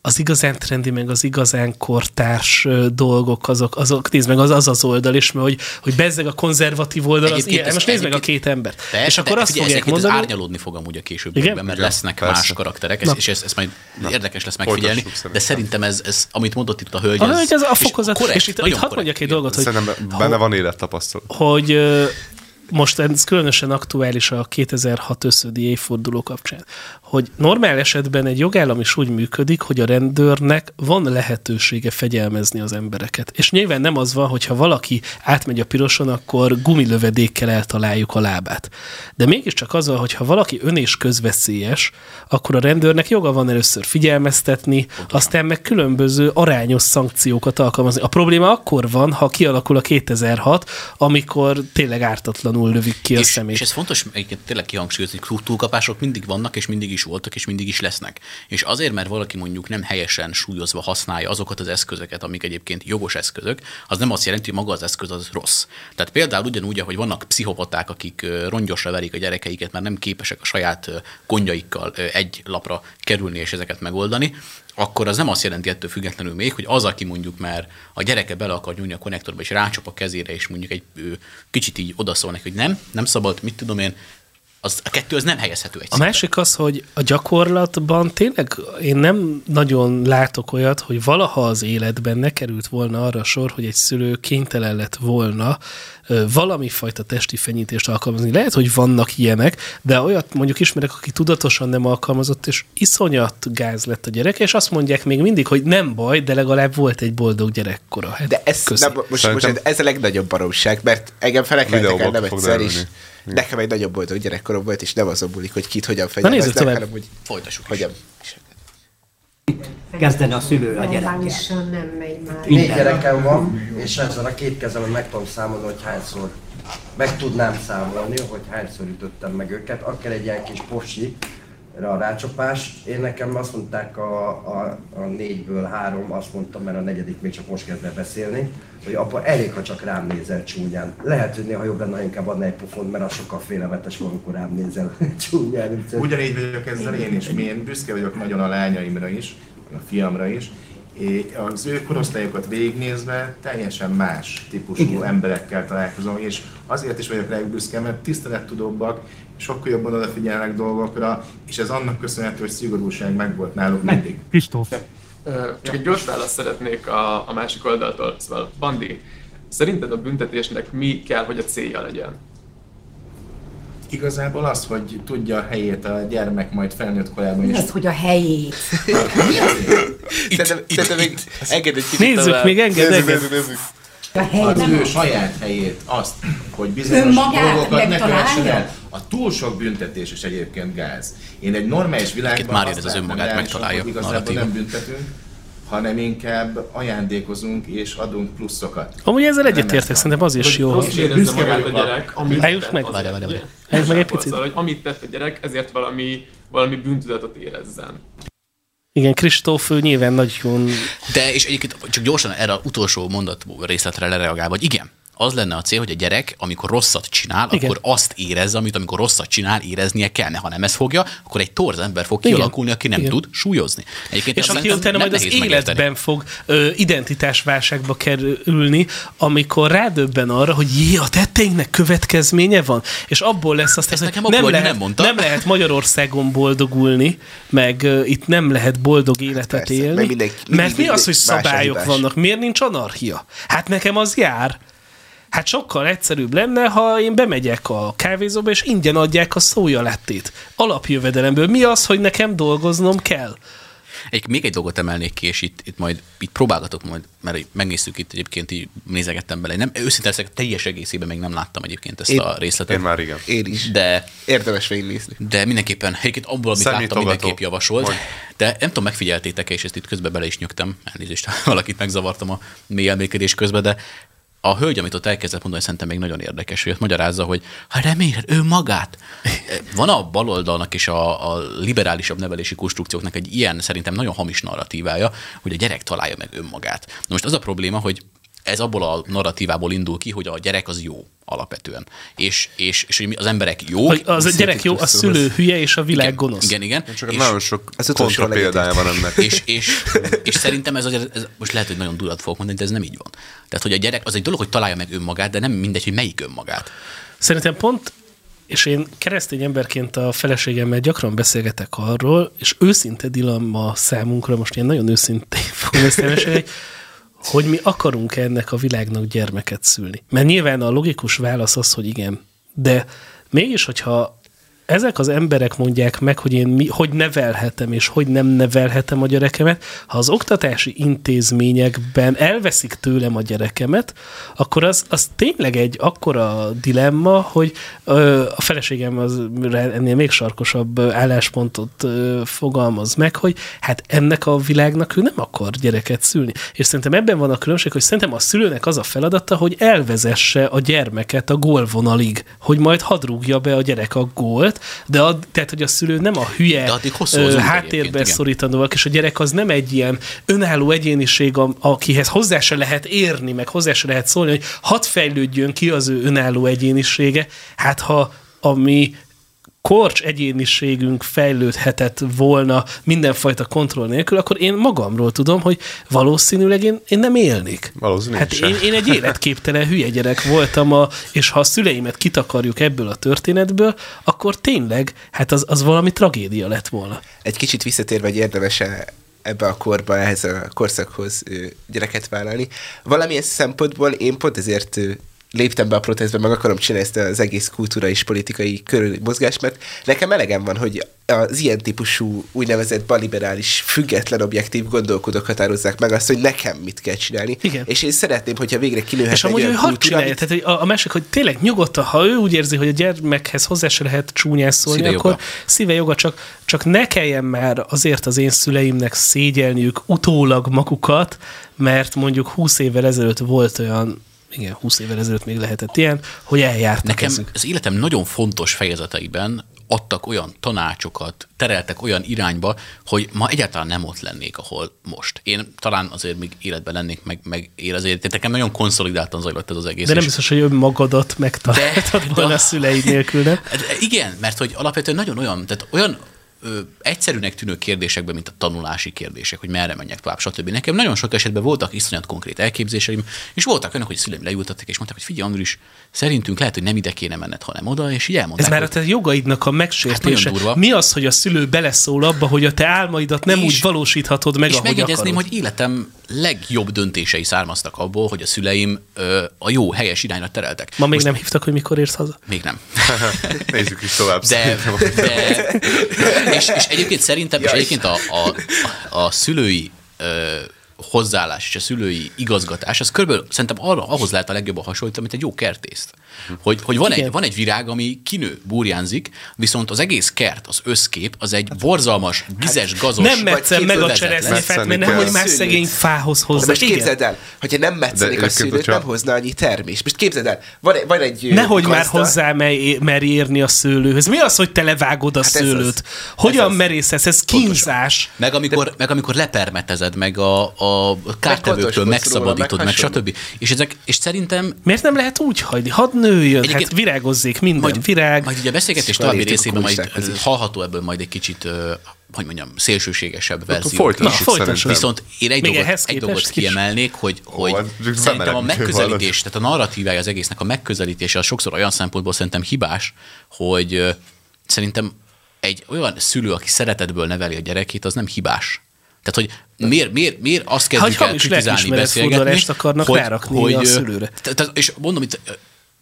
az igazán trendi, meg az igazán kortárs dolgok, azok, azok nézd meg, az az az oldal is, mert hogy, hogy bezzeg a konzervatív oldal, az Egyébként ilyen. ez- Most nézd meg a két embert. Persze, és akkor de azt ez fogják mondani, Ez árnyalódni fog amúgy a későbbiekben, mert Igen, lesznek persze. más karakterek, Na. ez, és ez, ez majd érdekes lesz megfigyelni. Folytassuk De szerintem. szerintem ez, ez, amit mondott itt a hölgy, a hölgy, ez a és fokozat, és, korrekt, itt, itt nagyon hadd mondjak egy igen. dolgot, hogy Szerintem benne van élettapasztalat. hogy ö, most ez különösen aktuális a 2006 összödi évforduló kapcsán, hogy normál esetben egy jogállam is úgy működik, hogy a rendőrnek van lehetősége fegyelmezni az embereket. És nyilván nem az van, hogyha valaki átmegy a piroson, akkor gumilövedékkel eltaláljuk a lábát. De mégiscsak az van, hogyha valaki ön és közveszélyes, akkor a rendőrnek joga van először figyelmeztetni, aztán meg különböző arányos szankciókat alkalmazni. A probléma akkor van, ha kialakul a 2006, amikor tényleg ártatlanul lövik ki a és, szemét. és ez fontos egyébként tényleg kihangsúlyozni, hogy túlkapások mindig vannak, és mindig is voltak, és mindig is lesznek. És azért, mert valaki mondjuk nem helyesen súlyozva használja azokat az eszközöket, amik egyébként jogos eszközök, az nem azt jelenti, hogy maga az eszköz az rossz. Tehát például ugyanúgy, hogy vannak pszichopaták, akik rongyosra verik a gyerekeiket, mert nem képesek a saját gondjaikkal egy lapra kerülni és ezeket megoldani, akkor az nem azt jelenti ettől függetlenül még, hogy az, aki mondjuk már a gyereke bele akar nyúlni a konnektorba, és rácsap a kezére, és mondjuk egy ö, kicsit így odaszól neki, hogy nem, nem szabad, mit tudom én, az, a kettő az nem helyezhető egy A másik az, hogy a gyakorlatban tényleg én nem nagyon látok olyat, hogy valaha az életben ne került volna arra sor, hogy egy szülő kénytelen lett volna valami fajta testi fenyítést alkalmazni. Lehet, hogy vannak ilyenek, de olyat mondjuk ismerek, aki tudatosan nem alkalmazott, és iszonyat gáz lett a gyerek, és azt mondják még mindig, hogy nem baj, de legalább volt egy boldog gyerekkora. Hát, De ez, köszi. na, most, Szerintem- most ez a legnagyobb baromság, mert engem felekeltek el nem egyszer is. Nekem egy nagyobb boldog gyerekkorom volt, és nem azon múlik, hogy kit hogyan nézzük fegyelmeznek, tovább. hanem hogy Folytassuk is. hogyan. Kezdeni a szülő a gyerekkel. Nem megy már. Négy gyerekem van, és ezzel a két kezemben meg tudom számolni, hogy hányszor meg tudnám számolni, hogy hányszor ütöttem meg őket. Akkor egy ilyen kis posi a rácsapás. Én nekem azt mondták a, a, a négyből három, azt mondtam, mert a negyedik még csak most kezd el beszélni, hogy apa, elég, ha csak rám nézel csúnyán. Lehet, hogy néha jobb lenne, ha inkább adna egy pofont, mert az sokkal félelmetes van, amikor rám nézel csúnyán. Ugyanígy vagyok ezzel én is. Én büszke vagyok nagyon a lányaimra is, a fiamra is. És az ő korosztályokat végignézve teljesen más típusú Igen. emberekkel találkozom, és azért is vagyok rájuk büszke, mert tisztelettudóbbak, sokkal jobban odafigyelnek dolgokra, és ez annak köszönhető, hogy szigorúság megvolt náluk mindig. Kristóf, Csak egy gyors választ szeretnék a, a másik oldaltól. Szóval, Bandi, szerinted a büntetésnek mi kell, hogy a célja legyen? Igazából az, hogy tudja a helyét a gyermek majd felnőtt korában Mi is. az, hogy a helyét? Szerintem még engedd egy kicsit Nézzük, tovább. még enged, Nézzük, nézzük, nézzük. A az helyét. ő saját helyét, azt, hogy bizonyos dolgokat ne kövessen el. A túl sok büntetés is egyébként gáz. Én egy normális világban már azt ez látom önmagát megtalálja, igazából nem büntetünk, hanem inkább ajándékozunk és adunk pluszokat. Amúgy ezzel Nem egyetértek, szerintem az is jó. Én érezze büszke magát a vagyok a- gyerek, amit tett, meg. az- ugye? várjál. Álljunk meg egy picit. Szóval, hogy amit tett a gyerek, ezért valami, valami bűntudatot érezzen. Igen, Kristóf nyilván nagyon De és egyébként csak gyorsan erre az utolsó mondat részletre lereagál, vagy igen, az lenne a cél, hogy a gyerek, amikor rosszat csinál, Igen. akkor azt érezze, amit amikor rosszat csinál, éreznie kellene. Ha nem ezt fogja, akkor egy torz ember fog Igen. kialakulni, aki nem Igen. tud súlyozni. Egyébként És aki utána nem majd az nehéz megérteni. életben fog ö, identitásválságba kerülni, amikor rádöbben arra, hogy jé, a tetteinknek következménye van, és abból lesz azt, Ezt nekem nem lehet, nem mondta. nem lehet Magyarországon boldogulni, meg ö, itt nem lehet boldog életet persze, élni, mert mindenki- mert mi az, hogy szabályok vannak, miért nincs anarchia? Hát nekem az jár. Hát sokkal egyszerűbb lenne, ha én bemegyek a kávézóba, és ingyen adják a szója lettét. Alapjövedelemből. Mi az, hogy nekem dolgoznom kell? Egy, még egy dolgot emelnék ki, és itt, itt majd itt próbálgatok majd, mert megnéztük itt egyébként, így nézegettem bele. Nem, őszintén leszek, teljes egészében még nem láttam egyébként ezt Én- a részletet. Én már igen. Én is. De Érdemes végignézni. de mindenképpen, egyébként abból, amit láttam, mindenképp javasolt. Hogy? De nem tudom, megfigyeltétek-e, és ezt itt közben bele is nyögtem, elnézést, valakit megzavartam a mély elmélkedés közben, de a hölgy, amit ott elkezdett mondani, szerintem még nagyon érdekes, hogy ott magyarázza, hogy ha reméled, ő magát. Van a baloldalnak és a, a liberálisabb nevelési konstrukcióknak egy ilyen szerintem nagyon hamis narratívája, hogy a gyerek találja meg önmagát. Na most az a probléma, hogy ez abból a narratívából indul ki, hogy a gyerek az jó alapvetően. És, és, és hogy az emberek. Hogy az a gyerek jó, a szülő hülye, és a világ igen, gonosz. Igen, igen. Csak És- nagyon sok az kontra példája van ennek. és, és, és szerintem ez, az, ez, most lehet, hogy nagyon durat fogok mondani, de ez nem így van. Tehát, hogy a gyerek, az egy dolog, hogy találja meg önmagát, de nem mindegy, hogy melyik önmagát. Szerintem pont, és én keresztény emberként a feleségemmel gyakran beszélgetek arról, és őszinte dilemma számunkra, most ilyen nagyon őszintén fogom ezt elmesélni, hogy mi akarunk ennek a világnak gyermeket szülni. Mert nyilván a logikus válasz az, hogy igen. De mégis, hogyha ezek az emberek mondják meg, hogy én mi, hogy nevelhetem, és hogy nem nevelhetem a gyerekemet, ha az oktatási intézményekben elveszik tőlem a gyerekemet, akkor az, az tényleg egy akkora dilemma, hogy ö, a feleségem az ennél még sarkosabb álláspontot ö, fogalmaz meg, hogy hát ennek a világnak ő nem akar gyereket szülni. És szerintem ebben van a különbség, hogy szerintem a szülőnek az a feladata, hogy elvezesse a gyermeket a gólvonalig, hogy majd hadd rúgja be a gyerek a gólt, de a, tehát, hogy a szülő nem a hülye De addig ö, háttérbe szorítandóak, és a gyerek az nem egy ilyen önálló egyéniség, a- akihez hozzá se lehet érni, meg hozzá se lehet szólni, hogy hadd fejlődjön ki az ő önálló egyénisége. Hát ha a mi korcs egyéniségünk fejlődhetett volna mindenfajta kontroll nélkül, akkor én magamról tudom, hogy valószínűleg én, én nem élnék. Valószínűleg Hát sem. én, én egy életképtelen hülye gyerek voltam, a, és ha a szüleimet kitakarjuk ebből a történetből, akkor tényleg, hát az, az valami tragédia lett volna. Egy kicsit visszatérve, hogy érdemes ebbe a korba, ehhez a korszakhoz gyereket vállalni. Valamilyen szempontból én pont ezért léptem be a protestbe, meg akarom csinálni ezt az egész kultúra és politikai körül mozgást, mert nekem elegem van, hogy az ilyen típusú úgynevezett baliberális, független, objektív gondolkodók határozzák meg azt, hogy nekem mit kell csinálni. Igen. És én szeretném, hogyha végre kinőhet És amúgy olyan hadd csinálja, amit- tehát hogy a, a másik, hogy tényleg nyugodtan, ha ő úgy érzi, hogy a gyermekhez hozzá se lehet csúnyán szólni, Szíve akkor joga. szíve joga, csak, csak ne kelljen már azért az én szüleimnek szégyelniük utólag magukat, mert mondjuk 20 évvel ezelőtt volt olyan, igen, 20 évvel ezelőtt még lehetett ilyen, hogy eljártak Nekem ezük. az életem nagyon fontos fejezeteiben adtak olyan tanácsokat, tereltek olyan irányba, hogy ma egyáltalán nem ott lennék, ahol most. Én talán azért még életben lennék, meg, meg én azért, nekem nagyon konszolidáltan zajlott ez az egész. De nem biztos, hogy önmagadat megtaláltad De- volna de- a szüleid nélkül, nem? Hát Igen, mert hogy alapvetően nagyon olyan, tehát olyan ö, egyszerűnek tűnő kérdésekben, mint a tanulási kérdések, hogy merre menjek tovább, stb. Nekem nagyon sok esetben voltak iszonyat konkrét elképzéseim, és voltak olyanok, hogy a szüleim leültettek, és mondták, hogy figyelj, Andris, szerintünk lehet, hogy nem ide kéne menned, hanem oda, és így elmondták. Ez már a hogy- te jogaidnak a megsértése. Hát. Mi az, hogy a szülő beleszól abba, hogy a te álmaidat nem És- úgy valósíthatod meg, és ahogy megjegyezném, akarod? hogy életem legjobb döntései származtak abból, hogy a szüleim ö, a jó, helyes irányra tereltek. Ma még nem hívtak, hogy mikor érsz haza? Még nem. Nézzük is tovább. De, szerintem. de és, és egyébként szerintem, és egyébként a, a, a, szülői ö, hozzáállás és a szülői igazgatás, az körülbelül szerintem arra, ahhoz lehet a legjobban hasonlítani, mint egy jó kertészt. Hogy, hogy van, Igen. egy, van egy virág, ami kinő, burjánzik, viszont az egész kert, az összkép, az egy borzalmas, vizes, gazos, Nem metszem meg a övezetlen. cseresznyefát, mert nehogy kell. más Szőlőt. szegény fához De hozzá. most Igen. képzeld el, hogyha nem metszenik a szülőt, hogyha- nem hozna annyi termés. Most képzeld el, van, egy- van egy Nehogy már gazda- hozzá mer- érni a szőlőhöz. Mi az, hogy te levágod a Hát ez szőlőt? az. Hogyan merészesz? Ez kínzás. Meg amikor, meg amikor lepermetezed, meg a, a kártevőktől megszabadítod, róla, meg, meg stb. És, ezek, és szerintem Miért nem lehet úgy hagyni? Hadd nőjön, Egyébként- hát virágozzék minden majd, virág. majd ugye a beszélgetés És további részében majd hallható ebből majd egy kicsit, hogy mondjam, szélsőségesebb verzió. folytassuk Na, folytassuk. Viszont én egy Még dolgot, egy dolgot kiemelnék, hogy, hogy hát csak szerintem a megközelítés, tehát a narratívája az egésznek a megközelítése az sokszor olyan szempontból szerintem hibás, hogy szerintem egy olyan szülő, aki szeretetből neveli a gyerekét, az nem hibás. Tehát, hogy miért, miért, miért azt kezdjük Hogy el kritizálni, beszélgetni, akarnak hogy, rárakni hogy, a szülőre. te- te- És mondom, itt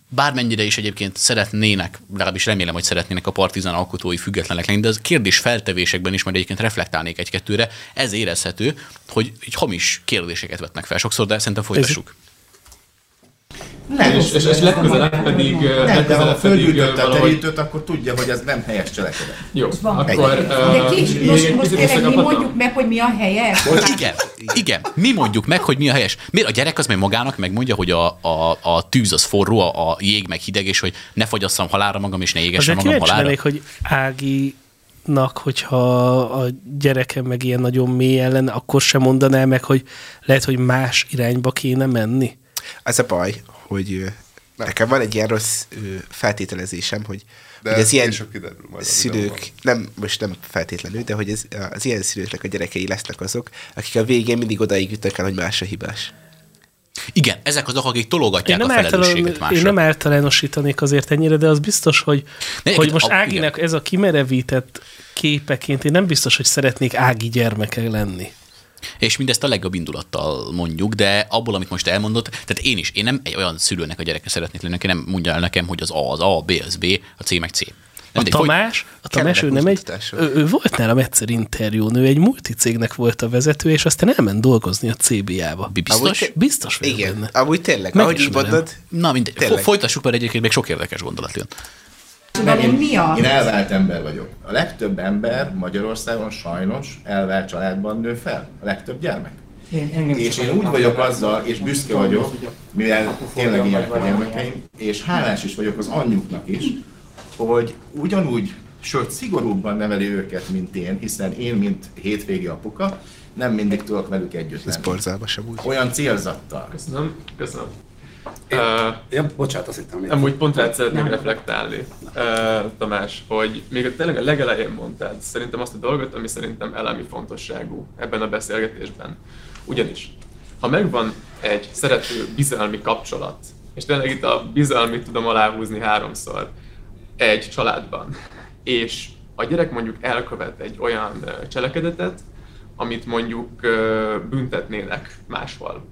bármennyire is egyébként szeretnének, legalábbis remélem, hogy szeretnének a partizán alkotói függetlenek lenni, de az kérdés feltevésekben is majd egyébként reflektálnék egy-kettőre. Ez érezhető, hogy egy hamis kérdéseket vetnek fel sokszor, de szerintem folytassuk. Nem, És, és, és legközelebb pedig, nem, de ha legközelebb pedig ö, fölgyűjtötte a valahogy... terítőt, akkor tudja, hogy ez nem helyes cselekedet. Jó, Van. akkor De ö, kicsi, még most, tényleg mi mondjuk meg, hogy mi a helyes? Igen, igen. Mi mondjuk meg, hogy mi a helyes. Miért a gyerek az meg magának megmondja, hogy a, a, a tűz az forró, a, a jég meg hideg, és hogy ne fogyasszam halára magam, és ne égessem Azért magam halára? lennék, hogy Áginak, hogyha a gyerekem meg ilyen nagyon mélyen lenne, akkor sem mondaná meg, hogy lehet, hogy más irányba kéne menni. Az a baj, hogy ö, nekem van egy ilyen rossz feltételezésem, hogy, De hogy ez az ilyen kiderül majd szülők, nem, most nem feltétlenül, de hogy ez, az ilyen szülőknek a gyerekei lesznek azok, akik a végén mindig odaig jutnak el, hogy más a hibás. Igen, ezek azok, akik Én tologatják nem, a felelősséget általán, másra. én nem általánosítanék azért ennyire, de az biztos, hogy, Ne, hogy most a- Áginak ez a kimerevített képeként én nem biztos, hogy szeretnék Ági gyermeke lenni. És mindezt a legjobb indulattal mondjuk, de abból, amit most elmondott, tehát én is, én nem egy olyan szülőnek a gyereke szeretnék lenni, aki nem mondja el nekem, hogy az A az A, a B az B, a C meg C. A Tamás, a Tamás, ő nem egy, ő, ő, volt nálam egyszer interjún, ő egy multicégnek volt a vezető, és aztán elment dolgozni a CBA-ba. Biztos? Amúgy- Biztos vagyok Igen, benne. amúgy tényleg, ahogy így mondod, Na mindegy, Tényleg. Fo- folytassuk, mert egyébként még sok érdekes gondolat jön. De mi az? Én elvált ember vagyok. A legtöbb ember Magyarországon sajnos elvált családban nő fel. A legtöbb gyermek. Én, engem És én úgy vagyok azzal, és büszke vagyok, mivel tényleg ilyenek a gyermekeim, és hálás is vagyok az anyjuknak is, hogy ugyanúgy, sőt szigorúbban neveli őket, mint én, hiszen én, mint hétvégi apuka, nem mindig tudok velük együtt ez lenni. borzalmas amúgy. Olyan célzattal. Köszönöm, köszönöm. Én- Ö, Ja, bocsánat, azt hittem. Amúgy pont rád szeretnék reflektálni, uh, Tamás, hogy még tényleg a legelején mondtad szerintem azt a dolgot, ami szerintem elemi fontosságú ebben a beszélgetésben. Ugyanis, ha megvan egy szerető bizalmi kapcsolat, és tényleg itt a bizalmit tudom aláhúzni háromszor egy családban, és a gyerek mondjuk elkövet egy olyan cselekedetet, amit mondjuk büntetnének máshol,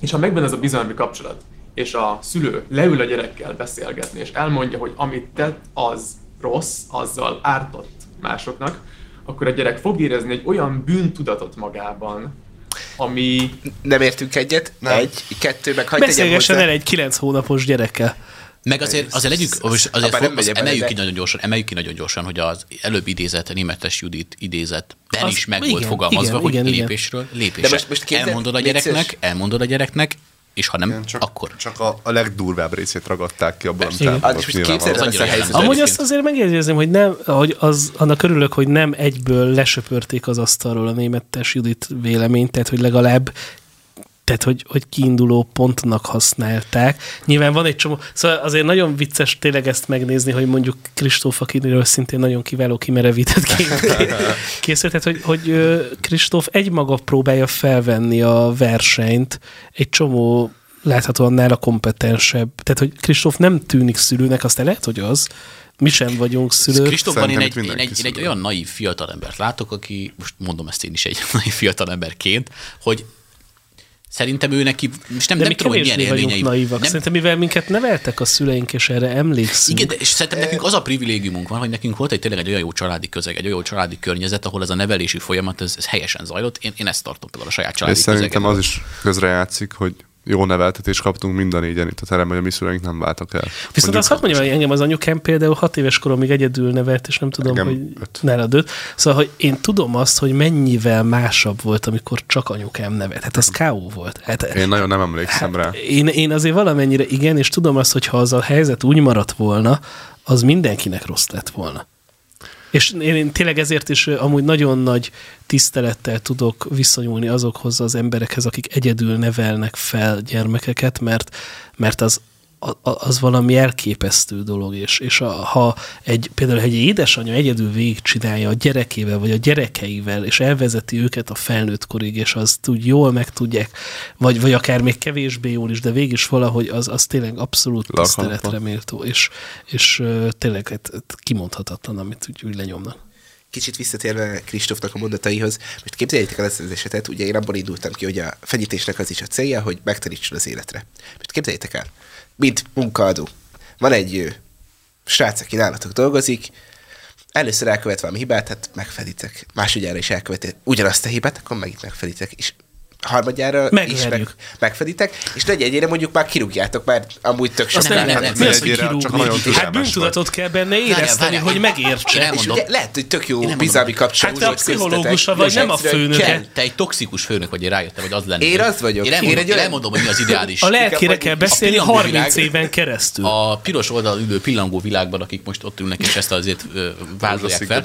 és ha megvan ez a bizalmi kapcsolat, és a szülő leül a gyerekkel beszélgetni, és elmondja, hogy amit tett, az rossz, azzal ártott másoknak, akkor a gyerek fog érezni egy olyan bűntudatot magában, ami... Nem értünk egyet, Nem. egy, kettő, meg hagyd Beszélgessen el egy kilenc hónapos gyerekkel. Meg azért, azért legyünk, most azért Abba fog, bele, emeljük de- ki nagyon gyorsan, emeljük ki nagyon gyorsan, hogy az előbb idézett Németes Judit idézet Ben Az- is meg igen, volt fogalmazva, igen, hogy igen, lépésről lépésre. De most- most elmondod a gyereknek, elmondod a gyereknek, és ha nem, Igen, csak, akkor. csak a, a legdurvább részét ragadták ki abból, amit Igen. Elmondott. Amúgy azt azért megjegyezném, hogy nem, hogy az, annak örülök, hogy nem egyből lesöpörték az asztalról a németes Judit véleményt, tehát hogy legalább tehát, hogy, hogy kiinduló pontnak használták. Nyilván van egy csomó, szóval azért nagyon vicces tényleg ezt megnézni, hogy mondjuk Kristóf, akiről szintén nagyon kiváló kimerevített készült, tehát, hogy, hogy Kristóf egymaga próbálja felvenni a versenyt egy csomó láthatóan nála kompetensebb. Tehát, hogy Kristóf nem tűnik szülőnek, aztán lehet, hogy az. Mi sem vagyunk szülők. Kristófban én egy, én, egy, én egy olyan naív fiatalembert látok, aki, most mondom ezt én is egy naív fiatalemberként, hogy szerintem ő neki, most nem, De nem tudom, hogy milyen élményei. naívak. Nem, Szerintem, mivel minket neveltek a szüleink, és erre emlékszünk. igen, de és szerintem nekünk az a privilégiumunk van, hogy nekünk volt egy tényleg egy olyan jó családi közeg, egy olyan jó családi környezet, ahol ez a nevelési folyamat ez, ez helyesen zajlott. Én, én ezt tartom például a saját És családi szerintem közegemből. az is közrejátszik, hogy jó neveltetést kaptunk mind a négyen itt a teremben, hogy a mi szüleink nem váltak el. Viszont Mondjuk azt hadd mondjam, hogy engem az anyukám például hat éves koromig egyedül nevelt, és nem tudom, Engem hogy nálad öt. Szóval, hogy én tudom azt, hogy mennyivel másabb volt, amikor csak anyukám nevelt. Hát az K.O. volt. Hát, Én nagyon nem emlékszem rá. én, én azért valamennyire igen, és tudom azt, hogy ha az a helyzet úgy maradt volna, az mindenkinek rossz lett volna. És én, én tényleg ezért is amúgy nagyon nagy tisztelettel tudok viszonyulni azokhoz az emberekhez, akik egyedül nevelnek fel gyermekeket, mert, mert az, az valami elképesztő dolog, és, és a, ha egy, például egy édesanyja egyedül végigcsinálja a gyerekével, vagy a gyerekeivel, és elvezeti őket a felnőtt korig, és azt úgy jól meg tudják, vagy, vagy akár még kevésbé jól is, de végig is valahogy az, az tényleg abszolút Lakhatva. tiszteletre méltó, és, és tényleg hát, hát kimondhatatlan, amit úgy, úgy lenyomnak. Kicsit visszatérve Kristófnak a mondataihoz, most képzeljétek el ezt az esetet, ugye én abból indultam ki, hogy a fenyítésnek az is a célja, hogy megtanítson az életre. Most képzeljétek el, mint munkaadó. Van egy ö, srác, aki nálatok dolgozik, először elkövet valami hibát, hát megfeditek. Másodjára is elköveti ugyanazt a hibát, akkor megint megfeditek. És harmadjára is meg, Megverjük. megfeditek, és negyedjére mondjuk már kirúgjátok, mert amúgy tök sok nem, nem, nem, mi az, hogy kirúgni? Hát bűntudatot kell benne érezteni, várjál, hogy megértse. És ugye lehet, hogy tök jó bizalmi kapcsolat. Hát te a pszichológusa vagy, nem a kell. Te egy toxikus főnök vagy, én rájöttem, hogy az lennél. Én az vagyok. Én Én elmondom, én elmondom hogy mi az ideális. A lelkére kell beszélni A pillangó 30 világ- éven keresztül. A piros oldal ülő pillangó világban, akik most ott ülnek, és ezt azért vázolják fel,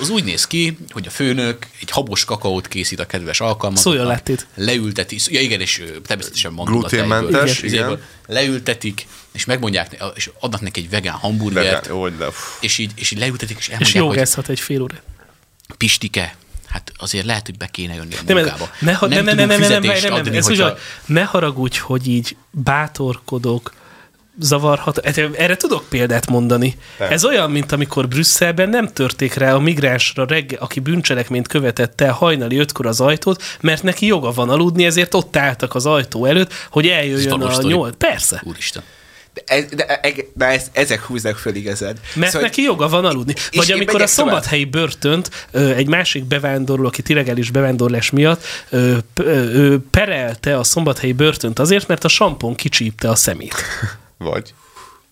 az, úgy néz ki, hogy a főnök egy habos kakaót készít a kedves. Szóljon lettét. Leülteti, ja igen, és természetesen mondom Gluténmentes, igen. Leültetik, és megmondják, és adnak neki egy vegán hamburgert, Vegán, de. és így, és így leültetik, és És elmondják, hogy jogázhat egy fél órát. Pistike, hát azért lehet, hogy be kéne jönni a Nem, munkába. ne, ha- nem, nem, nem, nem, nem, nem, nem, nem, adni, ez hogyha- ne haragudj, hogy így bátorkodok, zavarhat. Hát Erre tudok példát mondani. Persze. Ez olyan, mint amikor Brüsszelben nem törték rá a migránsra reggel, aki bűncselekményt követett el hajnali ötkor az ajtót, mert neki joga van aludni, ezért ott álltak az ajtó előtt, hogy eljöjjön a nyolc. Persze. Úristen. De, ez, de, de ez, ezek húznak föl igazad. Mert Szóval, neki joga van aludni. Vagy amikor a megyek tovább. szombathelyi börtönt egy másik bevándorló, aki illegális bevándorlás miatt ö, ö, perelte a szombathelyi börtönt azért, mert a sampon kicsípte a szemét. Vagy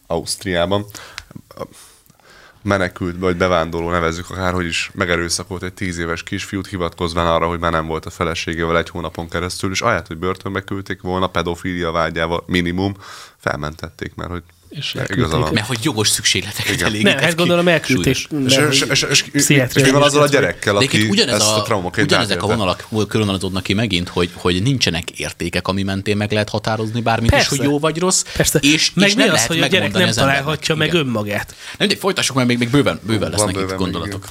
Ausztriában. Menekült, vagy bevándorló nevezzük akárhogy is, megerőszakolt egy tíz éves kisfiút, hivatkozván arra, hogy már nem volt a feleségével egy hónapon keresztül, és ahelyett, hogy börtönbe küldték volna, pedofília vágyával minimum, felmentették, mert hogy És igaza van. Mert hogy jogos szükségleteket Igen. elégített Nem, hát gondolom elküldték. És, és, és, és, és, és, pszichiátriai mi van azzal a gyerekkel, De aki ugyanez ezt a, a, traumaként ugyanezek a vonalak körülvonalazódnak ki megint, hogy, hogy nincsenek értékek, ami mentén meg lehet határozni bármit Persze. is, hogy jó vagy rossz. Persze. És, meg és mi nem az, lehet hogy a gyerek nem találhatja meg önmagát. Nem, de folytassuk, mert még, még bőven, bőven lesznek itt gondolatok.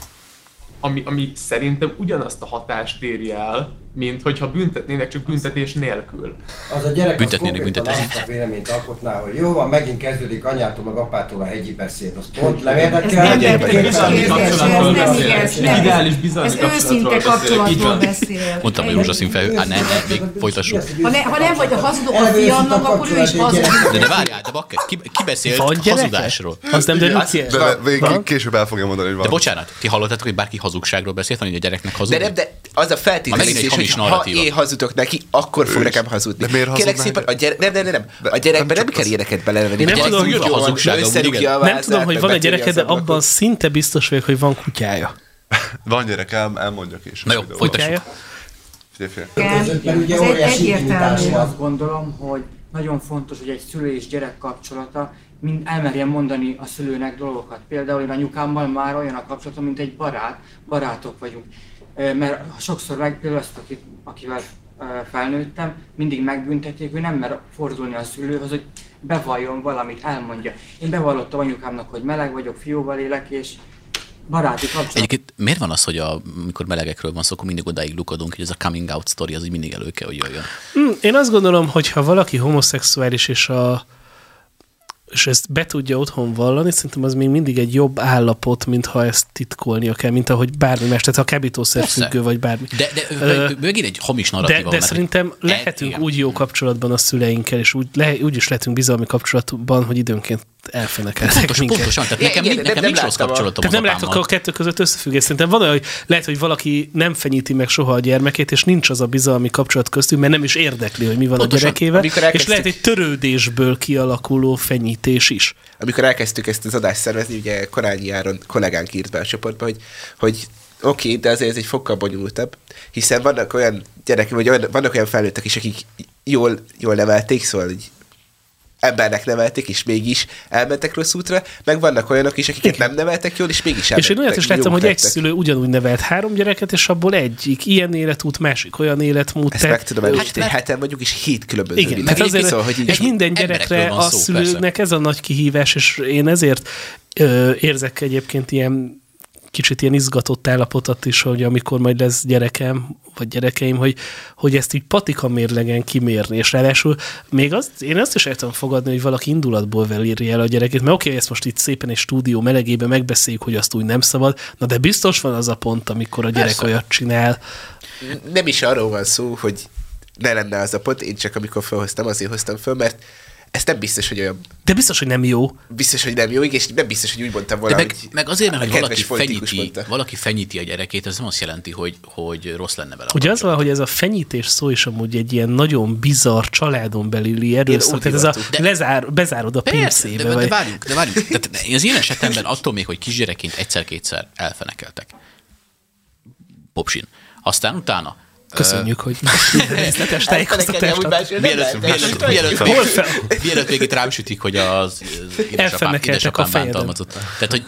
ami, ami szerintem ugyanazt a hatást éri el, mint hogyha büntetnének csak büntetés nélkül. Az a gyerek Büntetnének büntetés. azt a véleményt alkotná, hogy jó van, megint kezdődik anyától meg apától a hegyi beszéd. Az pont nem érdekel. nem kapcsolatról beszél. Ez nem- Ideális bizalmi Ez őszinte kapcsolatról beszél. Kapcsolatról beszél. Mondtam, hogy rózsaszín fejű. Hát nem, még folytassuk. Ha, ne, ha nem vagy a hazudó a a fiamnak, akkor ő is hazudik. De, de várjál, de bakker, ki, ki beszélt Van gyereke? hazudásról? Az nem derül ki. De, de később el fogja mondani, hogy De van. bocsánat, ti hallottatok, hogy bárki hazugságról beszélt, hogy a gyereknek De hazudni? nem, de az a feltételezés, hamis hogy ha narratíva. én hazudok neki, akkor fog Ő nekem hazudni. De miért Kérlek szépen, a gyere... nem, nem, nem, nem. A gyerekben nem nem kell ilyeneket belevenni. Én nem tudom, jön a a Nem vázát, tudom, hogy van a betörje gyereke, de abban szinte biztos vagyok, hogy van kutyája. Van gyerek, el, elmondja később. Na jó, folytassuk. Mert ugye Ez egy- óriási azt gondolom, hogy nagyon fontos, hogy egy szülő és gyerek kapcsolata mind elmerjen mondani a szülőnek dolgokat. Például én anyukámmal már olyan a kapcsolatom, mint egy barát, barátok vagyunk. Mert sokszor meg, például azt, akit, akivel felnőttem, mindig megbüntették, hogy nem mer fordulni a szülőhöz, hogy bevalljon valamit, elmondja. Én bevallottam anyukámnak, hogy meleg vagyok, fiúval élek, és baráti kapcsolat. Egyébként miért van az, hogy a, amikor melegekről van szó, akkor mindig odáig lukadunk, hogy ez a coming out story, az így mindig elő kell, hogy jöjjön. Hm, Én azt gondolom, hogy ha valaki homoszexuális és a és ezt be tudja otthon vallani, szerintem az még mindig egy jobb állapot, mint ha ezt titkolnia kell, mint ahogy bármi más, tehát ha kábítószer függő, vagy bármi. De, de megint egy hamis narratíva. de, de szerintem lehetünk igen. úgy jó kapcsolatban a szüleinkkel, és úgy, le, úgy is lehetünk bizalmi kapcsolatban, hogy időnként elfenekeltek Pontos, minket. pontosan, tehát nekem, Igen, nekem nem nincs rossz kapcsolatom Tehát nem látok a kettő között összefüggés. Szerintem van olyan, hogy lehet, hogy valaki nem fenyíti meg soha a gyermekét, és nincs az a bizalmi kapcsolat köztük, mert nem is érdekli, hogy mi van Pontosan. a gyerekével, Amikor és elkezdtük- lehet egy törődésből kialakuló fenyítés is. amikor elkezdtük ezt az adást szervezni, ugye Korányi Áron kollégánk írt be a csoportba, hogy, hogy oké, okay, de azért ez egy fokkal bonyolultabb, hiszen vannak olyan gyerekek, vagy olyan, vannak olyan felnőttek is, akik jól, jól nevelték, szóval így embernek nevelték, és mégis elmentek rossz útra, meg vannak olyanok is, akiket nem neveltek jól, és mégis És elmentek. én olyat is láttam, hogy egy szülő ugyanúgy nevelt három gyereket, és abból egyik ilyen életút, másik olyan életmód. Ezt meg tudom erősíteni, hát, heten vagyunk, és hét különböző Igen, világ. tehát azért, szóval, hogy így és minden gyerekre a szülőnek ez a nagy kihívás, és én ezért ö, érzek egyébként ilyen kicsit ilyen izgatott állapotot is, hogy amikor majd lesz gyerekem, vagy gyerekeim, hogy, hogy ezt így patika mérlegen kimérni, és ráadásul még azt, én azt is el tudom fogadni, hogy valaki indulatból velírja el a gyerekét, mert oké, okay, ezt most itt szépen egy stúdió melegében megbeszéljük, hogy azt úgy nem szabad, na de biztos van az a pont, amikor a gyerek Persze. olyat csinál. nem is arról van szó, hogy ne lenne az a pont, én csak amikor felhoztam, azért hoztam föl, mert ez nem biztos, hogy olyan... De biztos, hogy nem jó. Biztos, hogy nem jó, és nem biztos, hogy úgy mondtam volna, De meg, hogy meg azért, mert hogy valaki fenyíti, mondta. valaki fenyíti a gyerekét, ez nem azt jelenti, hogy, hogy rossz lenne vele. Ugye az van, hogy ez a fenyítés szó is amúgy egy ilyen nagyon bizarr családon belüli erőszak. Tehát ez a hivattuk. lezár, bezárod a pincébe. de, de vagy... várjunk, de várjunk. Tehát én az ilyen esetemben attól még, hogy kisgyerekként egyszer-kétszer elfenekeltek. Popsin. Aztán utána Köszönjük, hogy részletes tájékoztatást másról nem Mielőtt, még itt rám sütik, hogy az, édesapám, édesapám a bántalmazott. Tehát, hogy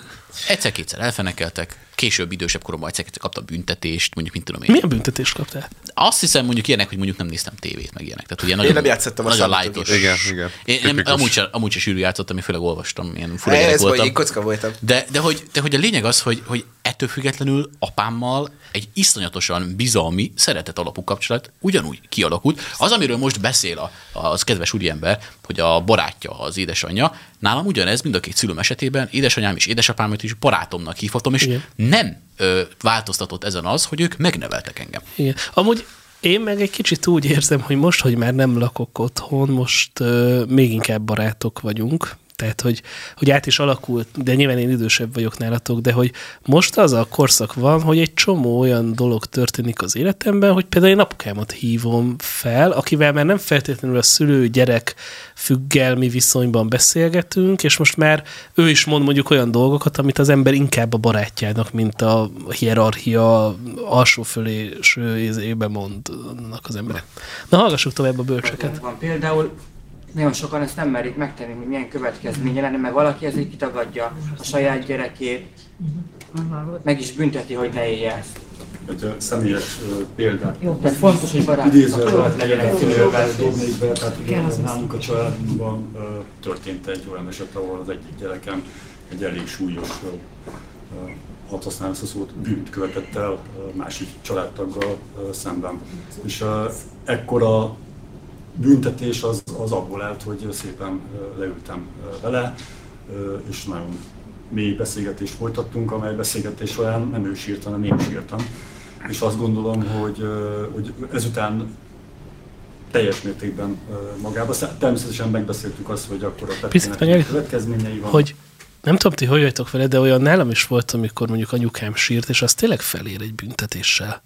egyszer-kétszer elfenekeltek, később idősebb koromban egyszer-kétszer kaptam büntetést, mondjuk, mint tudom én. Milyen büntetést kaptál? Azt hiszem mondjuk ilyenek, hogy mondjuk nem néztem tévét, meg ilyenek. Tehát ugye nagyon, nem játszottam a nagyon számítógépen. lájtos. Igen, igen. Én nem, amúgy, sem, amúgy sem sűrű játszottam, én főleg olvastam, ilyen fura Ez gyerek vagy, voltam. én kocka voltam. De, de, hogy, de hogy a lényeg az, hogy, hogy ettől függetlenül apámmal egy iszonyatosan bizalmi, szeretet alapú kapcsolat ugyanúgy kialakult. Az, amiről most beszél a, az kedves úriember, hogy a barátja az édesanyja, nálam ugyanez mind a két szülőm esetében, édesanyám és édesapámat is barátomnak hívhatom, és Igen. nem ö, változtatott ezen az, hogy ők megneveltek engem. Igen. Amúgy én meg egy kicsit úgy érzem, hogy most, hogy már nem lakok otthon, most uh, még inkább barátok vagyunk. Tehát, hogy, hogy át is alakult, de nyilván én idősebb vagyok nálatok, de hogy most az a korszak van, hogy egy csomó olyan dolog történik az életemben, hogy például én apukámat hívom fel, akivel már nem feltétlenül a szülő-gyerek függelmi viszonyban beszélgetünk, és most már ő is mond mondjuk olyan dolgokat, amit az ember inkább a barátjának, mint a hierarchia alsó fölé mondnak az emberek. Na, hallgassuk tovább a bölcseket. Van például nagyon sokan ezt nem merik megtenni, hogy milyen következménye lenne, mert valaki ezért kitagadja a saját gyerekét, meg is bünteti, hogy ne élje ezt. Egy ö, személyes példát. Jó, tehát fontos, hogy Idézőjelben kapcsolat legyenek szülővel. dobnék be, tehát ugye nálunk a családunkban történt egy olyan eset, ahol az egyik gyerekem egy elég súlyos, hadd használom ezt a szót, bűnt követett el másik családtaggal szemben. És ekkora büntetés az, az abból állt, hogy szépen leültem vele, és nagyon mély beszélgetést folytattunk, amely beszélgetés során nem ő sírt, hanem én sírtam. És azt gondolom, hogy, hogy ezután teljes mértékben magába. Természetesen megbeszéltük azt, hogy akkor a tettének következményei van. hogy nem tudom, ti hogy vagytok vele, de olyan nálam is volt, amikor mondjuk anyukám sírt, és az tényleg felér egy büntetéssel.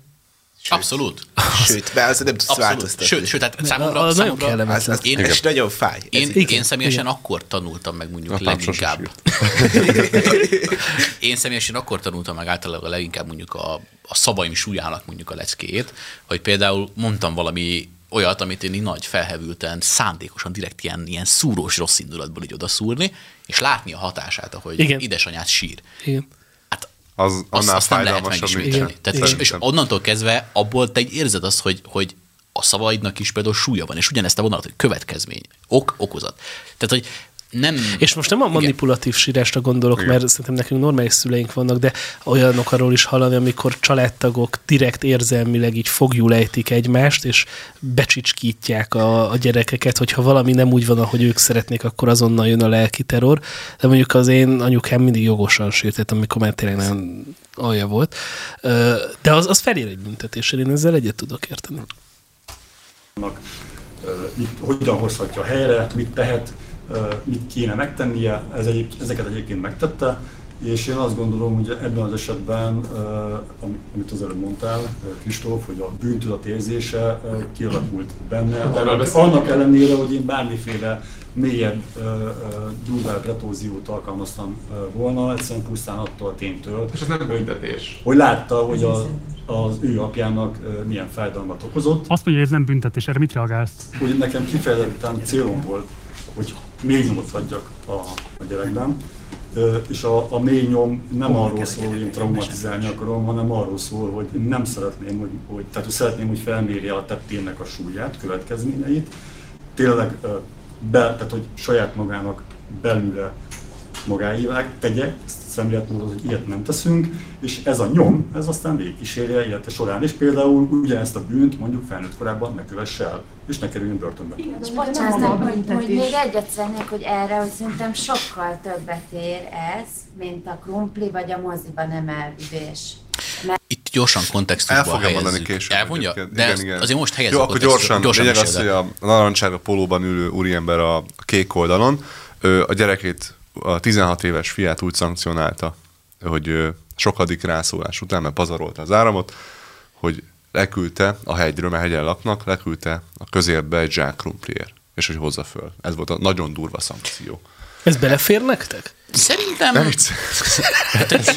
Abszolút. Sőt, mert az nem tudsz Abszolút. változtatni. Sőt, sőt, tehát számomra, nagyon számomra kellemetlen. Az, az, Én- és nagyon fáj. Ez Én, így. én személyesen igen. akkor tanultam meg mondjuk Apám leginkább. én személyesen akkor tanultam meg általában leginkább mondjuk a, a szavaim súlyának mondjuk a leckéjét, hogy például mondtam valami olyat, amit én így nagy felhevülten, szándékosan direkt ilyen, ilyen szúrós rossz indulatból így odaszúrni, és látni a hatását, ahogy Igen. édesanyát sír. Igen. Az Azt, annál azt nem lehet megismételni. Tehát, és, és onnantól kezdve abból te érzed azt, hogy, hogy a szavaidnak is például súlya van, és ugyanezt a vonalat, hogy következmény, ok, okozat. Tehát, hogy nem... És most nem a manipulatív sírásra gondolok, Igen. mert szerintem nekünk normális szüleink vannak, de olyanok arról is hallani, amikor családtagok direkt érzelmileg így fogjul ejtik egymást, és becsicskítják a, a gyerekeket, hogyha valami nem úgy van, ahogy ők szeretnék, akkor azonnal jön a lelki terror. De mondjuk az én anyukám mindig jogosan sírt, tehát amikor már tényleg nem alja volt. De az, az felér egy büntetéssel, én ezzel egyet tudok érteni. mit, hogyan hozhatja helyre, mit tehet, mit kéne megtennie, ez egyéb, ezeket egyébként megtette, és én azt gondolom, hogy ebben az esetben, amit az előbb mondtál, Kristóf, hogy a bűntudat érzése kialakult benne, annak, ellenére, hogy én bármiféle mélyebb, durvább retóziót alkalmaztam volna, egyszerűen pusztán attól a ténytől, És ez nem büntetés. hogy látta, hogy a, az ő apjának milyen fájdalmat okozott. Azt mondja, hogy ez nem büntetés, erre mit reagálsz? Hogy nekem kifejezetten célom volt, hogy mély nyomot hagyjak a, a gyerekben, és a, a mély nyom nem arról szól, hogy én traumatizálni akarom, hanem arról szól, hogy nem szeretném, hogy, hogy, tehát hogy szeretném, hogy felmérje a tettének a súlyát, következményeit, tényleg be, tehát hogy saját magának belőle magáévá tegye, szemléletmódot, hogy ilyet nem teszünk, és ez a nyom, ez aztán végigkísérje élete során, és például ugyanezt a bűnt mondjuk felnőtt korában ne kövesse el, és ne kerüljön börtönbe. És bocsánat, hogy, hogy még egyet szeretnék, hogy erre, hogy szerintem sokkal többet ér ez, mint a krumpli vagy a moziba nem elvívés. Mert Itt gyorsan El kontextusba fogja helyezzük. mondani később. Elmondja? De Igen, ezt igen. azért most helyezzük Jó, akkor gyorsan. gyorsan lényeg az, hogy el. a narancsága polóban ülő úriember a kék oldalon ő a gyerekét, a 16 éves fiát úgy szankcionálta, hogy sokadik rászólás után, mert pazarolta az áramot, hogy leküldte a hegyről, mert hegyen laknak, leküldte a közértbe egy zsák krumpliért, és hogy hozza föl. Ez volt a nagyon durva szankció. Ez belefér nektek? Szerintem... Nem vicc.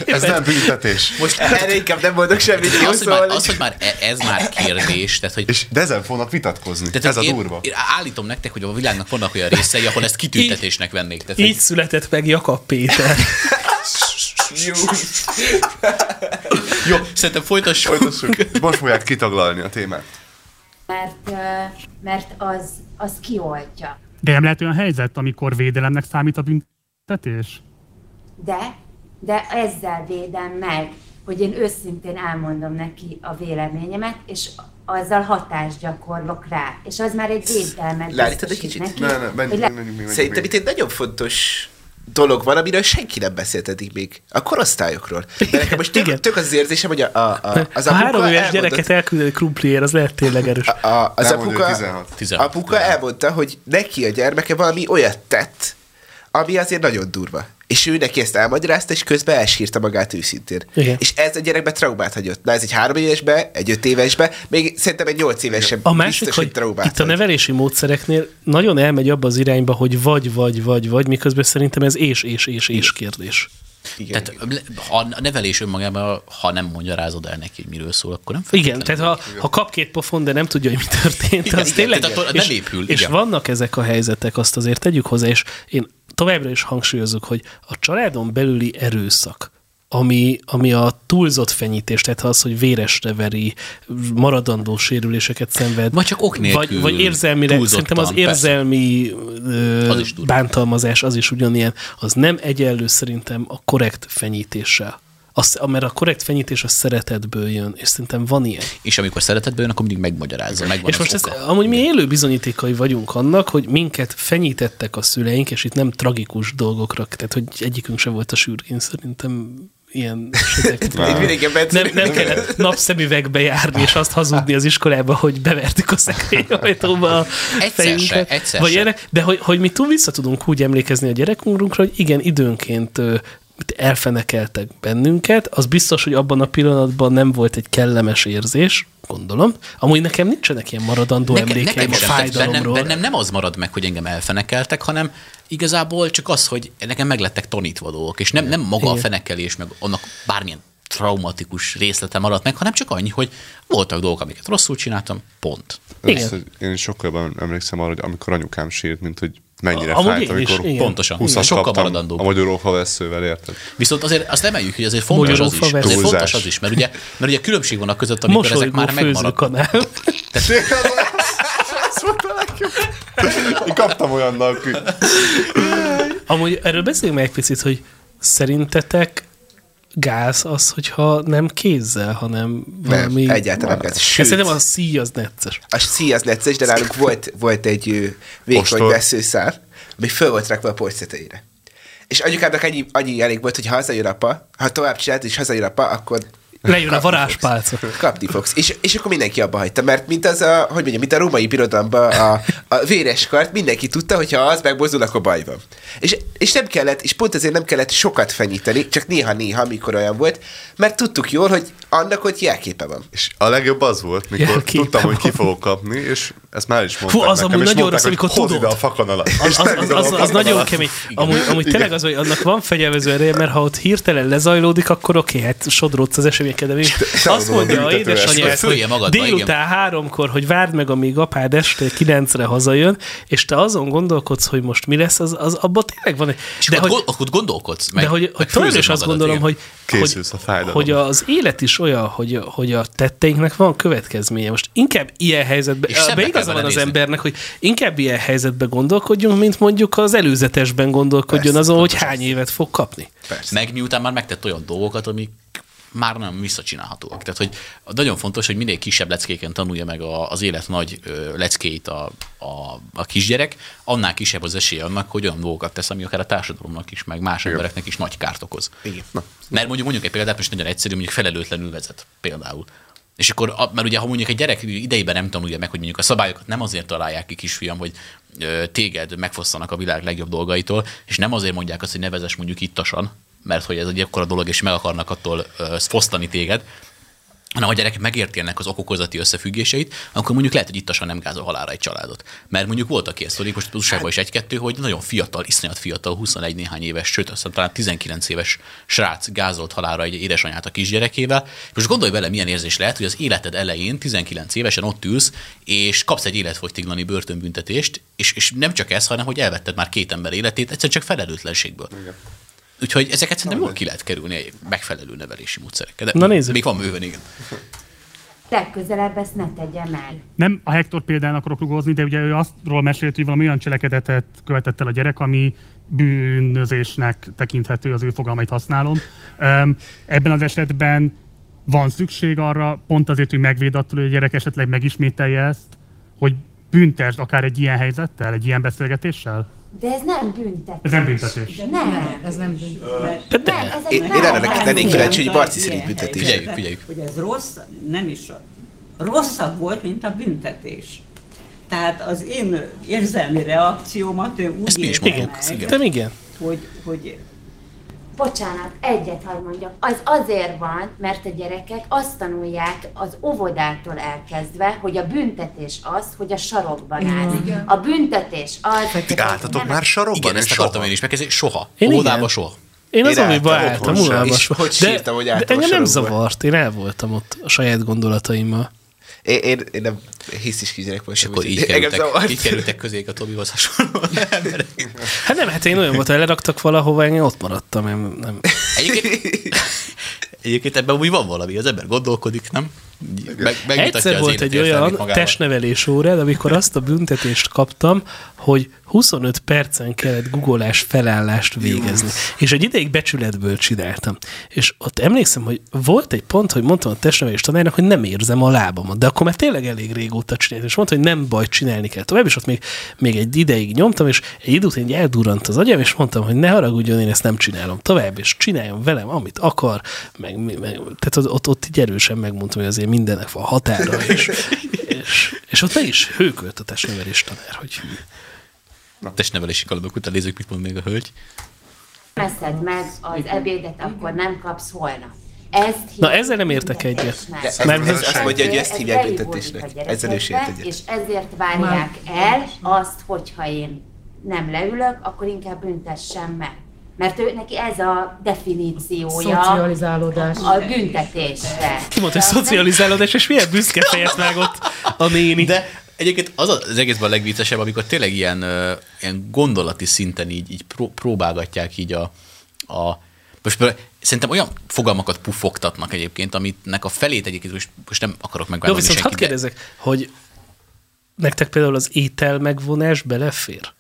Ez nem büntetés. Most Erre inkább nem mondok semmit, jó az, hogy már, az, hogy már e- ez már kérdés, tehát hogy... És de ezen fognak vitatkozni. Tehát ez a én, durva. Én állítom nektek, hogy a világnak vannak olyan részei, ahol ezt kitüntetésnek vennék. Tehát, Így született meg Jakab Péter. Jó, szerintem folytassuk. Folytassuk. Most fogják kitaglalni a témát. mert, mert az, az kioltja. De nem lehet olyan helyzet, amikor védelemnek számít a büntetés? De, de ezzel védem meg, hogy én őszintén elmondom neki a véleményemet, és azzal hatást gyakorlok rá. És az már egy védelmet Leállítod egy kicsit? neki. Ne, ne, hogy le- Szerintem itt egy nagyon fontos dolog van, amiről senki nem beszélt eddig még. A korosztályokról. De nekem most tök, tök az, az érzésem, hogy a, a, a, az a három éves elmondott- gyereket elküldeni krumpliért, az lehet tényleg erős. a, az Nem, apuka, ő 16. 16. apuka elmondta, hogy neki a gyermeke valami olyat tett, ami azért nagyon durva. És ő neki ezt elmagyarázta, és közben elsírta magát őszintén. Igen. És ez a gyerekbe traumát hagyott. Na ez egy három évesbe, egy öt évesbe, még szerintem egy nyolc évesebb A másik, biztos, hogy hogy traumát itt a nevelési módszereknél nagyon elmegy abba az irányba, hogy vagy, vagy, vagy, vagy, miközben szerintem ez és, és, és, és kérdés. Igen, Tehát le- ha a nevelés önmagában, ha nem magyarázod el neki, hogy miről szól, akkor nem Igen, tehát ha, ha kap két pofon, de nem tudja, hogy mi történt, Igen, az igen, tényleg... tehát akkor és, nem épül, és igen. vannak ezek a helyzetek, azt azért tegyük hozzá, és én továbbra is hangsúlyozok, hogy a családon belüli erőszak, ami, ami a túlzott fenyítés, tehát az, hogy véresre veri, maradandó sérüléseket szenved. Vagy csak ok Vagy, vagy érzelmire, szerintem az érzelmi ö, Az bántalmazás, az is ugyanilyen, az nem egyenlő szerintem a korrekt fenyítéssel. Az, mert a korrekt fenyítés a szeretetből jön, és szerintem van ilyen. És amikor szeretetből jön, akkor mindig megmagyarázza, megvan És most ez, amúgy mi élő bizonyítékai vagyunk annak, hogy minket fenyítettek a szüleink, és itt nem tragikus dolgokra, tehát hogy egyikünk se volt a sürgén, szerintem ilyen nem, nem kellett napszemüvegbe járni, és azt hazudni az iskolába, hogy bevertük a szekrényajtóba a fejünket. se, egyszer vagy se. ilyenek, de hogy, hogy mi túl vissza tudunk úgy emlékezni a gyerekkorunkra, hogy igen, időnként elfenekeltek bennünket, az biztos, hogy abban a pillanatban nem volt egy kellemes érzés, gondolom. Amúgy nekem nincsenek ilyen maradandó Nekem, emlékeim nekem a sem, tehát bennem, fájdalomról. bennem nem az marad meg, hogy engem elfenekeltek, hanem igazából csak az, hogy nekem meglettek tanítva dolgok, és nem, nem maga a Igen. fenekelés, meg annak bármilyen traumatikus részlete maradt meg, hanem csak annyi, hogy voltak dolgok, amiket rosszul csináltam, pont. Először, én sokkal jobban emlékszem arra, hogy amikor anyukám sírt, mint hogy mennyire Amúgy fájt, is, amikor igen. Pontosan. 20 Igen. Sokkal maradandóbb. a magyarófa veszővel, érted? Viszont azért azt emeljük, hogy azért fontos az is. Azért fontos az is, mert ugye, mert ugye különbség van a között, amikor ezek Mosolygó már megmaradnak. főzőkanál. Én kaptam olyannak, hogy Amúgy erről beszéljünk meg egy picit, hogy szerintetek gáz az, hogyha nem kézzel, hanem valami... Nem, egyáltalán nem gáz. Sőt. Sőt. Szerintem a szíj az necces. A szíj az necces, de nálunk volt, volt egy vékony Ostor. veszőszál, ami föl volt rakva a polc tetejére. És anyukámnak annyi, annyi elég volt, hogy ha hazajön apa, ha tovább csinált, és hazajön apa, akkor Lejön a varázspálca. Kapni fogsz. És, és akkor mindenki abba hagyta, mert mint az a, hogy mondjam, mint a római birodalomban a, a véres kart, mindenki tudta, hogy ha az megmozdul, akkor baj van. És, és nem kellett, és pont ezért nem kellett sokat fenyíteni, csak néha-néha, amikor olyan volt, mert tudtuk jól, hogy annak ott jelképe van. És a legjobb az volt, mikor Jelképe tudtam, hogy ki van. fogok kapni, és ezt már is mondták Fú, az nekem, amúgy és nagyon mondták, rossz, amikor tudod. ide a fakanalat. Az, az, az, az, az nagyon kemény. Amúgy, amúgy tényleg az, hogy annak van fegyelmező ereje, mert ha ott hirtelen lezajlódik, akkor oké, hát sodródsz az eseményeken, te azt mondja a eszközt. hogy délután háromkor, hogy várd meg, amíg apád este kilencre hazajön, és te azon gondolkodsz, hogy most mi lesz, az, az abban tényleg van. egy- De akkor, hogy, akkor gondolkodsz. Meg, de hogy, hogy főzöd is azt gondolom, hogy, hogy, hogy az élet is olyan, hogy, hogy a tetteinknek van következménye. Most inkább ilyen helyzetben, És igaza van az embernek, hogy inkább ilyen helyzetben gondolkodjunk, mint mondjuk az előzetesben gondolkodjon Persze, azon, hogy hány évet fog kapni. Persze. Meg miután már megtett olyan dolgokat, amik már nem visszacsinálhatóak. Tehát, hogy nagyon fontos, hogy minél kisebb leckéken tanulja meg az élet nagy leckéit a, a, a kisgyerek, annál kisebb az esélye annak, hogy olyan dolgokat tesz, ami akár a társadalomnak is, meg más embereknek is nagy kárt okoz. Igen. Mert mondjuk mondjuk egy példát, most nagyon egyszerű, mondjuk felelőtlenül vezet például. És akkor, mert ugye, ha mondjuk egy gyerek idejében nem tanulja meg, hogy mondjuk a szabályokat nem azért találják ki, kisfiam, hogy téged megfosszanak a világ legjobb dolgaitól, és nem azért mondják azt, hogy ne vezess mondjuk ittasan, mert hogy ez egy akkora dolog, és meg akarnak attól fosztani téged, hanem ha a gyerek megérti ennek az okokozati összefüggéseit, akkor mondjuk lehet, hogy ittasan nem gázol halára egy családot. Mert mondjuk voltak ilyen sztorik, most az usa is egy-kettő, hogy nagyon fiatal, iszonyat fiatal, 21 néhány éves, sőt, aztán talán 19 éves srác gázolt halára egy édesanyját a kisgyerekével. Most gondolj bele, milyen érzés lehet, hogy az életed elején 19 évesen ott ülsz, és kapsz egy életfogytiglani börtönbüntetést, és, és nem csak ez, hanem hogy elvetted már két ember életét, egyszerűen csak felelőtlenségből. Igen. Úgyhogy ezeket szerintem jól ki lehet kerülni egy megfelelő nevelési módszerekkel. De Na nézzük. Még van bőven, igen. Legközelebb ezt ne tegye meg. Nem a Hector példán akarok rugózni, de ugye ő azról mesélt, hogy valami olyan cselekedetet követett el a gyerek, ami bűnözésnek tekinthető, az ő fogalmait használom. Ebben az esetben van szükség arra, pont azért, hogy megvéd attól, hogy a gyerek esetleg megismételje ezt, hogy büntesd akár egy ilyen helyzettel, egy ilyen beszélgetéssel? De ez nem büntetés. Ez nem büntetés. Nem. Ez nem büntetés. Nem, ez egy Én, én arra válasz. lennék kíváncsi, hogy Barci szerint büntetés. Figyeljük, figyeljük. Hogy ez rossz, nem is rosszabb volt, mint a büntetés. Tehát az én érzelmi reakciómat ő úgy Ezt mi is mondjuk, meg, igen. hogy, hogy Bocsánat, egyet hadd mondjak. Az azért van, mert a gyerekek azt tanulják az óvodától elkezdve, hogy a büntetés az, hogy a sarokban állsz. A büntetés az... Ti álltatok már sarokban? Igen, ezt soha. akartam én is megkezdeni. Soha. Én Óvodába soha. Én az Én amiben álltam és volt. hogy sírtam, hogy de álltam a engem nem zavart, én el voltam ott a saját gondolataimmal. Én, én, én nem hiszis kisgyerek voltam. És akkor így engem kerültek, így kerültek közé a Tobihoz hasonló emberek. Hát nem, hát én olyan volt, hogy leraktak valahova, én ott maradtam, én nem. Egyébként, egyébként ebben úgy van valami, az ember gondolkodik, nem? Meg, Egyszer az volt egy olyan testnevelés órád, amikor azt a büntetést kaptam, hogy 25 percen kellett googolás felállást végezni. És egy ideig becsületből csináltam. És ott emlékszem, hogy volt egy pont, hogy mondtam a testnevelés tanárnak, hogy nem érzem a lábamat. De akkor már tényleg elég régóta csináltam. És mondta, hogy nem baj, csinálni kell tovább. És ott még, még egy ideig nyomtam, és egy idő után eldurrant az agyam, és mondtam, hogy ne haragudjon, én ezt nem csinálom tovább, és csináljon velem, amit akar. Meg, meg, tehát ott, ott, ott így erősen megmondtam, hogy azért mindennek van határa, és, és, és ott meg is hőkölt a testnevelés tanár, hogy hű. Testnevelési kalapok után nézzük, mit mond még a hölgy. Veszed meg az ebédet, akkor nem kapsz holnap. Ezt Na, ezzel nem értek egyet. De Mert ez- azt mondja, hogy Ez- ezt ez hívják büntetésnek. Ezzel is ért egyet. És ezért várják el azt, hogyha én nem leülök, akkor inkább büntessen meg. Mert ő, neki ez a definíciója Szocializálódás. a büntetésre. Ki mondta, hogy szocializálódás, és milyen büszke fejet vágott a néni. De egyébként az az egészben a legviccesebb, amikor tényleg ilyen, ilyen gondolati szinten így, így pró- próbálgatják így a, a most szerintem olyan fogalmakat puffogtatnak egyébként, aminek a felét egyébként most, most nem akarok Jó, megválni viszont hadd senkit, de kérdezek, hogy nektek például az étel megvonás belefér?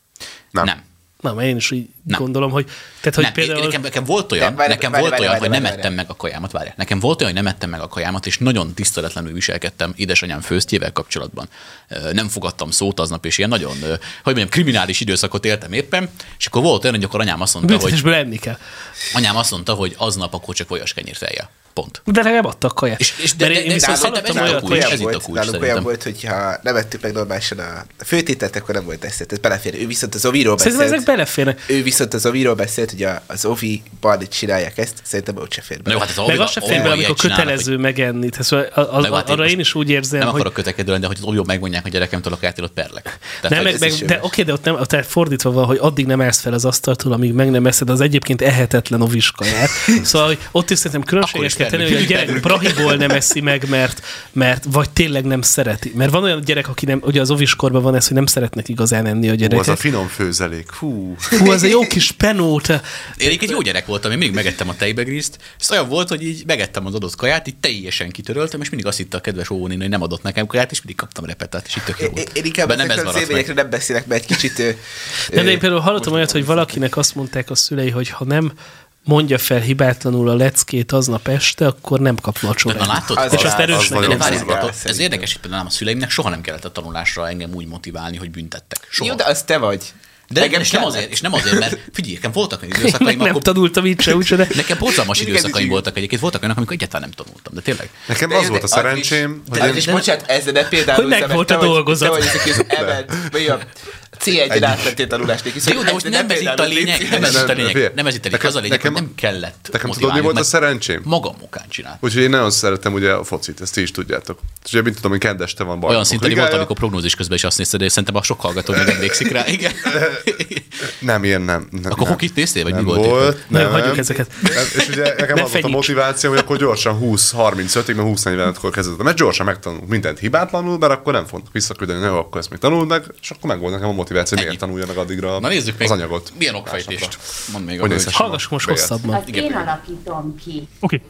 Nem. nem. Mert én is így gondolom, hogy... Tehát, hogy nem, például... nekem, nekem volt olyan, várj, nekem várj, volt várj, olyan, várj, hogy nem várj, ettem meg a kajámat, várjál. Nekem volt olyan, hogy nem ettem meg a kajámat, és nagyon tiszteletlenül viselkedtem édesanyám főztjével kapcsolatban. Nem fogadtam szót aznap, és ilyen nagyon, hogy mondjam, kriminális időszakot éltem éppen, és akkor volt olyan, hogy akkor anyám azt mondta, hogy Büntetésből enni kell. anyám azt mondta, hogy aznap akkor csak vajas kenyér fejjel. Pont. De legalább adtak kaját. És, és de, Mert de, én de, viszont szerintem hallottam a kulcs, hogy- ez itt a kulcs nálunk olyan szerintem. volt, hogy ha nem vettük meg normálisan a főtételt, akkor nem volt eszet. Ez belefér. Ő viszont az Oviról Szerintem beszélt. ezek beleférnek. Ő viszont az Oviról beszélt, hogy a- az Ovi-ban csinálják ezt, szerintem ott se fér be. Jó, hát az Meg az se fér be, amikor kötelező megenni. Tehát szóval hát arra én is úgy érzem, Nem hogy akarok kötekedő lenni, de hogy az jobb megmondják a gyerekemtől a kártyát, ott perlek. Nem, hogy de oké, de ott, nem, ott fordítva van, hogy addig nem állsz fel az asztaltól, amíg meg nem eszed az egyébként ehetetlen oviskaját. Szóval, hogy ott is szerintem különbséget kell tenni, hogy a gyerek prahiból nem eszi meg, mert, mert vagy tényleg nem szereti. Mert van olyan gyerek, aki nem, ugye az oviskorban van ez, hogy nem szeretnek igazán enni a gyerekek. az a finom főzelék. Hú. Fú, az a jó kis penót. Én egyébként jó gyerek voltam, én mindig megettem a tejbegrízt, és olyan volt, hogy így megettem az adott kaját, így teljesen kitöröltem, és mindig azt hitte a kedves óvónéni, hogy nem adott nekem kaját, és mindig kaptam repetát, és így tök jó Én, volt. én inkább nem ez az élményekről nem beszélek, mert egy kicsit... ö, Nem, de én például hallottam olyat, hogy valakinek azt mondták a szülei, hogy ha nem mondja fel hibátlanul a leckét aznap este, akkor nem kap vacsorát. Na látod? és azt erősnek De érzem. várjál, látod, Ez érdekes, hogy például a szüleimnek soha nem kellett a tanulásra engem úgy motiválni, hogy büntettek. Soha. Jó, de az te vagy. De Nekem és nem, azért, és nem azért, mert figyelj, nekem voltak olyan Én időszakaim, nem akkor tanultam így se, úgyse, de... Nekem borzalmas ez időszakaim voltak egyébként, voltak olyanok, amikor egyáltalán nem tanultam, de tényleg. Nekem De az volt de a szerencsém, De, hogy az is, bocsánat, ezzel ne például Hogy meg volt a dolgozat. Te vagy ezek az emelt, vagy a C1-en átmentél tanulásnék. De jó, de most nem ez itt a lényeg, nem ez itt a lényeg, nem ez itt a lényeg, az a lényeg, hogy nem kellett Nekem tudod, mi volt a szerencsém? Magam okán csinált. Úgyhogy én nagyon szeretem ugye a focit, ezt ti is tudjátok. És ugye, mint tudom, hogy kend este van Olyan bajnokok szinten volt, amikor prognózis közben is azt nézted, és szerintem a sok hallgató még emlékszik rá. Igen. Nem, ilyen nem. nem Akkor nem. hokit néztél, vagy nem mi volt? Nem. hagyjuk ezeket. Nem, És ugye nekem Ne az volt a motiváció, hogy akkor gyorsan 20-35-ig, mert 20 40 akkor kezdődött. Mert gyorsan megtanul mindent hibátlanul, mert akkor nem fognak visszaküldeni, hogy akkor ezt még tanuld meg, és akkor meg volt nekem a motiváció, hogy miért tanulja meg addigra Na nézzük meg, az anyagot. milyen okfejtést. Mondd még a Hogy Hallgassuk most hosszabban. Azt én alakítom ki. Oké.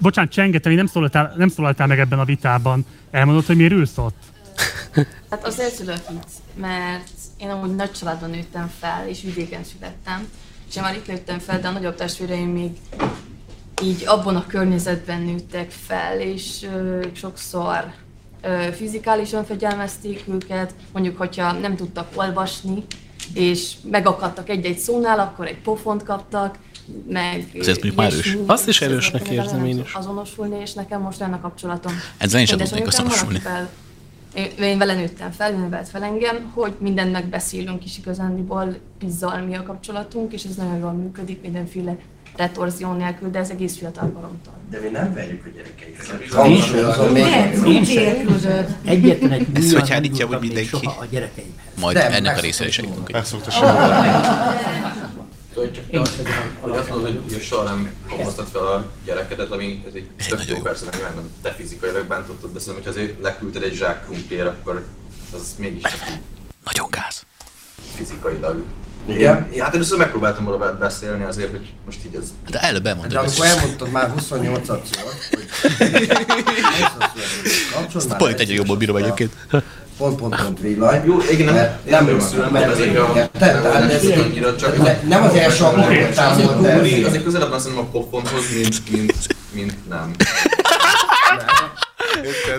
Bocsánat, csengetem, én nem szólaltál, nem szólaltál meg ebben a vitában. Elmondod, hogy miért ülsz ott? Hát azért szülök itt, mert én amúgy nagy családban nőttem fel, és vidéken születtem. És én már itt nőttem fel, de a nagyobb testvéreim még így abban a környezetben nőttek fel, és ö, sokszor fizikálisan fegyelmezték őket, mondjuk, hogyha nem tudtak olvasni, és megakadtak egy-egy szónál, akkor egy pofont kaptak, meg... Ez mondjuk már erős. Azt is És erősnek érzem nem én is. Azonosulni, és nekem most lenne kapcsolatom. Ezzel én sem tudnék azonosulni. valakivel- Én, én vele nőttem fel, ő nevelt fel engem, hogy mindent megbeszélünk is igazándiból, pizzal mi a kapcsolatunk, és ez nagyon jól működik, mindenféle retorzió nélkül, de ez egész fiatal koromtól. De mi nem verjük a gyerekeinket. Én. Én sem. Egyetlen egy Ezt hogy úgy még mindenki? soha a gyerekeimhez. Majd Nem, ennek a meg részre is szoktuk segítünk. Meg szokta simulni. Hogy azt mondod, hogy soha nem hoztad fel a gyerekedet, ami ez egy tök jó persze, nem nyilván nem te fizikailag bántottad, de szerintem, hogyha azért leküldted egy zsák krumpliért, akkor az mégis Nagyon gáz. Fizikailag. Igen? Én, hát először megpróbáltam róla beszélni azért, hogy most így ez... De előbb De elmondtad. amikor hogy elmondtad már 28 szor, hogy Ezt pont egyre jobban bírom egyébként. Pont, pont, pont villany. Jó, igen, nem, nem nem rosszul, mert a... Ez nem annyira csak... ne- nem az első alkalommal támogatott el. Azért, azért közelebb van szerintem a pofonhoz, mint, mint, mint nem.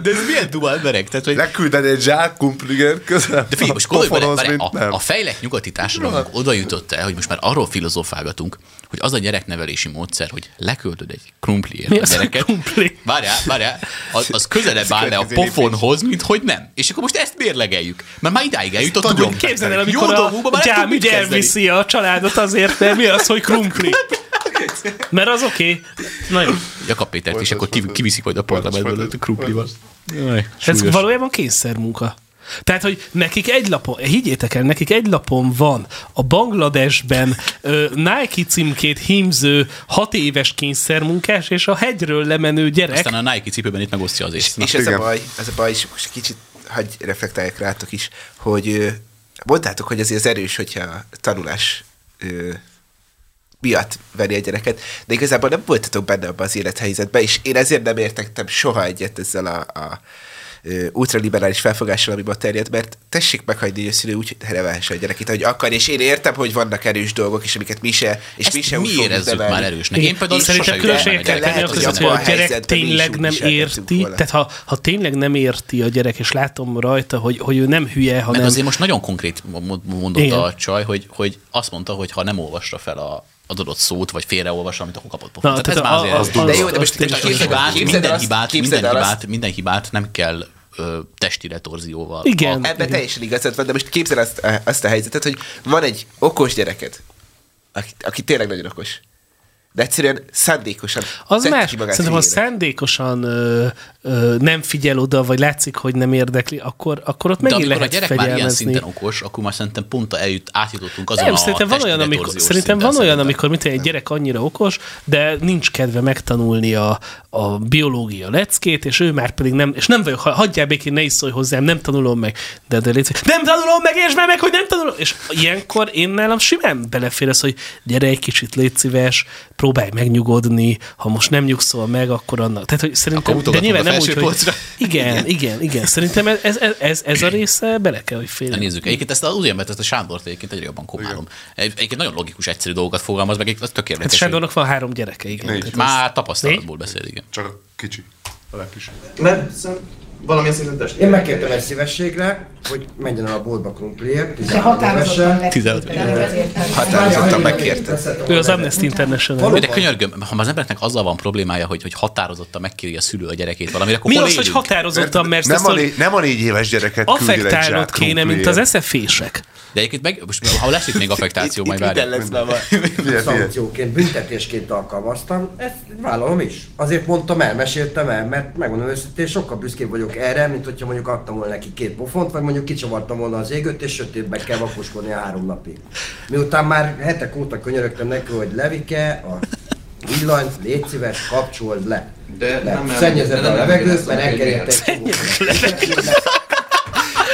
De ez milyen duma emberek? Tehát, hogy Lekülded egy zsák kumpligen közel. De figyelj, most gondolj bele, a, nem. a fejlett nyugati társadalomunk oda jutott el, hogy most már arról filozofálgatunk, hogy az a gyereknevelési módszer, hogy leküldöd egy krumpliért Mi a a gyereket. krumpli? Várjál, várjál, az, az közelebb áll le a pofonhoz, mint hogy nem. És akkor most ezt mérlegeljük. Mert már idáig eljutottunk, Képzeld el, jó amikor a nem gyám elviszi a családot azért, mert mi az, hogy krumpli? Mert az oké. Okay. Na jó. Jakab Pétert is, akkor kiv- kiviszik majd a parlamentből a krumplival. Jaj, Ez valójában kényszermunka. Tehát, hogy nekik egy lapon, higgyétek el, nekik egy lapon van a Bangladesben ö, Nike címkét hímző hat éves kényszermunkás, és a hegyről lemenő gyerek. Aztán a Nike cipőben itt megosztja az észt. És ez a baj, ez a baj, és most kicsit hagyj reflektáljak rátok is, hogy ö, mondtátok, hogy azért az erős, hogyha a tanulás ö, miatt veri a gyereket, de igazából nem voltatok benne abban az élethelyzetben, és én ezért nem értettem soha egyet ezzel a, a ultraliberális felfogással, ami ma terjed, mert tessék meghagyni, hogy a szülő úgy nevelhesse a gyerekét, hogy akar, és én értem, hogy vannak erős dolgok, és amiket mi se, és Ezt mi se mi érezzük már erősnek? Én például Szerintem sose különbséget kell jutottam tenni el a egy között, gyerekhez. hogy a gyerek is tényleg nem érti. volna. Tehát ha, ha tényleg nem érti a gyerek, és látom rajta, hogy, hogy ő nem hülye, hanem... Meg azért most nagyon konkrét mo- mondott Igen. a csaj, hogy, hogy azt mondta, hogy ha nem olvasta fel a az adott szót, vagy félreolvas, amit akkor kapott pofont. Tehát ez már a- azért... az- De jó, de most Minden képzeld- hibát, minden hibát, minden hibát, minden hibát nem kell ö, testi retorzióval. Igen. Ebben teljesen igazad van, de most képzel azt, azt a helyzetet, hogy van egy okos gyereked, aki, aki tényleg nagyon okos. De egyszerűen szándékosan Az más. Szerintem, ha szándékosan ö, ö, nem figyel oda, vagy látszik, hogy nem érdekli, akkor, akkor ott De megint amikor a lehet gyerek már ilyen fegyelmezni. szinten okos, akkor már szerintem pont eljut, átjutottunk azon Nem, a szerintem van olyan, amikor, szerintem van olyan, amikor mint egy gyerek annyira okos, de nincs kedve megtanulni a, a biológia leckét, és ő már pedig nem, és nem vagyok, ha- hagyjál békén, ne is szólj hozzám, nem tanulom meg. De, de légy, nem tanulom meg, és már meg, hogy nem tanulom. És ilyenkor én nálam simán belefér az, hogy gyere egy kicsit, légy szíves, próbálj megnyugodni, ha most nem nyugszol meg, akkor annak. Tehát, hogy szerintem, Akkor de nyilván a nem úgy, hogy, polcra. igen, igen, igen, Szerintem ez, ez, ez, ez a része bele kell, hogy Na férjen. nézzük, egyébként ezt az ugyanbet, ezt a Sándort egyébként egyre jobban komálom. Egy- Egyébként nagyon logikus, egyszerű dolgokat fogalmaz meg, ez tök Hát érdekes. Sándornak van három gyereke, igen. Már tapasztalatból beszél, igen. Csak a kicsi. A legkisebb. Mert valamilyen szinten testi. Én megkértem egy szívességre, hogy menjen el a boltba krumpliért, De 16 határozottan évesen. 16 Határozottan megkérte. Ő az Amnesty International. De könyörgöm, ha az embernek azzal van problémája, hogy, hogy határozottan megkéri a szülő a gyerekét valamire, akkor Mi az, hogy határozottan, mert Nem ezt a, nem a négy éves gyereket affektálnod kéne, mint az eszefések. De egyébként meg, most, ha lesz itt még affektáció, majd Itt minden várjuk. Szankcióként, büntetésként alkalmaztam, ezt vállalom is. Azért mondtam el, meséltem el, mert megmondom őszintén, sokkal büszkébb vagyok erre, mint hogyha mondjuk adtam volna neki két pofont, vagy mondjuk kicsavartam volna az égőt, és sötétbe kell vakoskodni a három napig. Miután már hetek óta könyörögtem neki, hogy Levike, a villanyt, légy szíves, kapcsold le. De Le. nem- Szennyezett de a nem levegőt, emlékszem, mert hogy elkerült egy miért.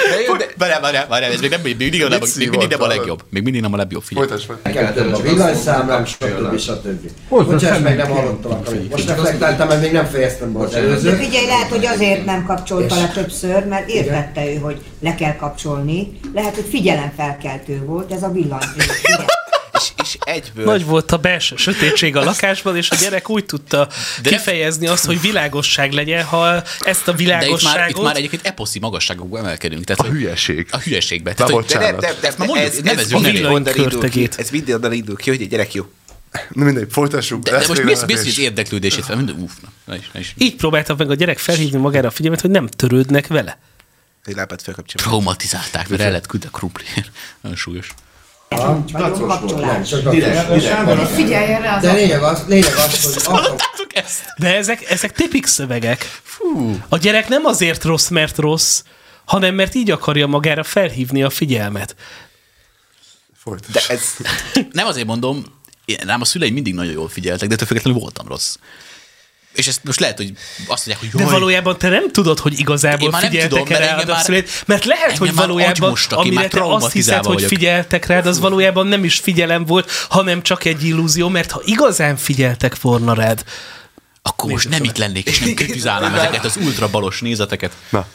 De jó, de Várjál, várjál, várjál, ez még, nem, még, mindig, nem, még mindig nem a legjobb. Még mindig nem a legjobb, figyelj. Folytasd, folytasd. A villanyszámlám, stb. stb. Bocsáss meg, nem hallottalak, most reflektáltam, mert még nem fejeztem be az De előzőt. figyelj, lehet, hogy azért nem kapcsolta le többször, mert értette ő, hogy le kell kapcsolni. Lehet, hogy figyelemfelkeltő volt ez a villany. és, és egyből... Nagy volt a belső sötétség a lakásban, és a gyerek úgy tudta De- kifejezni azt, hogy világosság legyen, ha ezt a De itt már, világosságot... itt már egyébként eposzi magasságokba emelkedünk. Tehát, A hülyeség. A hülyességbe. Na, Tehát, hogy, De nem, nem, már mondjuk, ez, ez nevezzük mindig nevén. onnan indul ki, Körtegét. ez mindig onnan indul ki, hogy egy gyerek jó. Na mindegy, folytassuk. de, de most és- hogy érdeklődését fel, minden, uff, na, ne is, ne is. Így próbálta meg a gyerek felhívni magára a figyelmet, hogy nem törődnek vele. Egy lábát felkapcsolja. Traumatizálták, mert el lett küldve krumpliért. Nagyon súlyos. Nagyon Nem, kapcsolás. csak Direkt, a direkt. Figyelj erre az De lényeg az, lényeg az, hogy ezt? De ezek, ezek tipik szövegek. Fú. A gyerek nem azért rossz, mert rossz, hanem mert így akarja magára felhívni a figyelmet. Folytasd. De ez... Nem azért mondom, én- rám a szüleim mindig nagyon jól figyeltek, de ettől függetlenül voltam rossz. És ezt most lehet, hogy azt mondják, hogy De jaj, valójában te nem tudod, hogy Én igazából nem figyeltek tudom, engem a már- szüleid, mert lehet, hogy valójában, én amire te azt hiszed, traumatizálva hogy vagyok. figyeltek rád, az valójában nem is figyelem volt, hanem csak egy illúzió, mert ha igazán figyeltek volna rád, akkor most nem itt lennék, és nem kritizálnám ezeket az ultrabalos nézeteket. Na,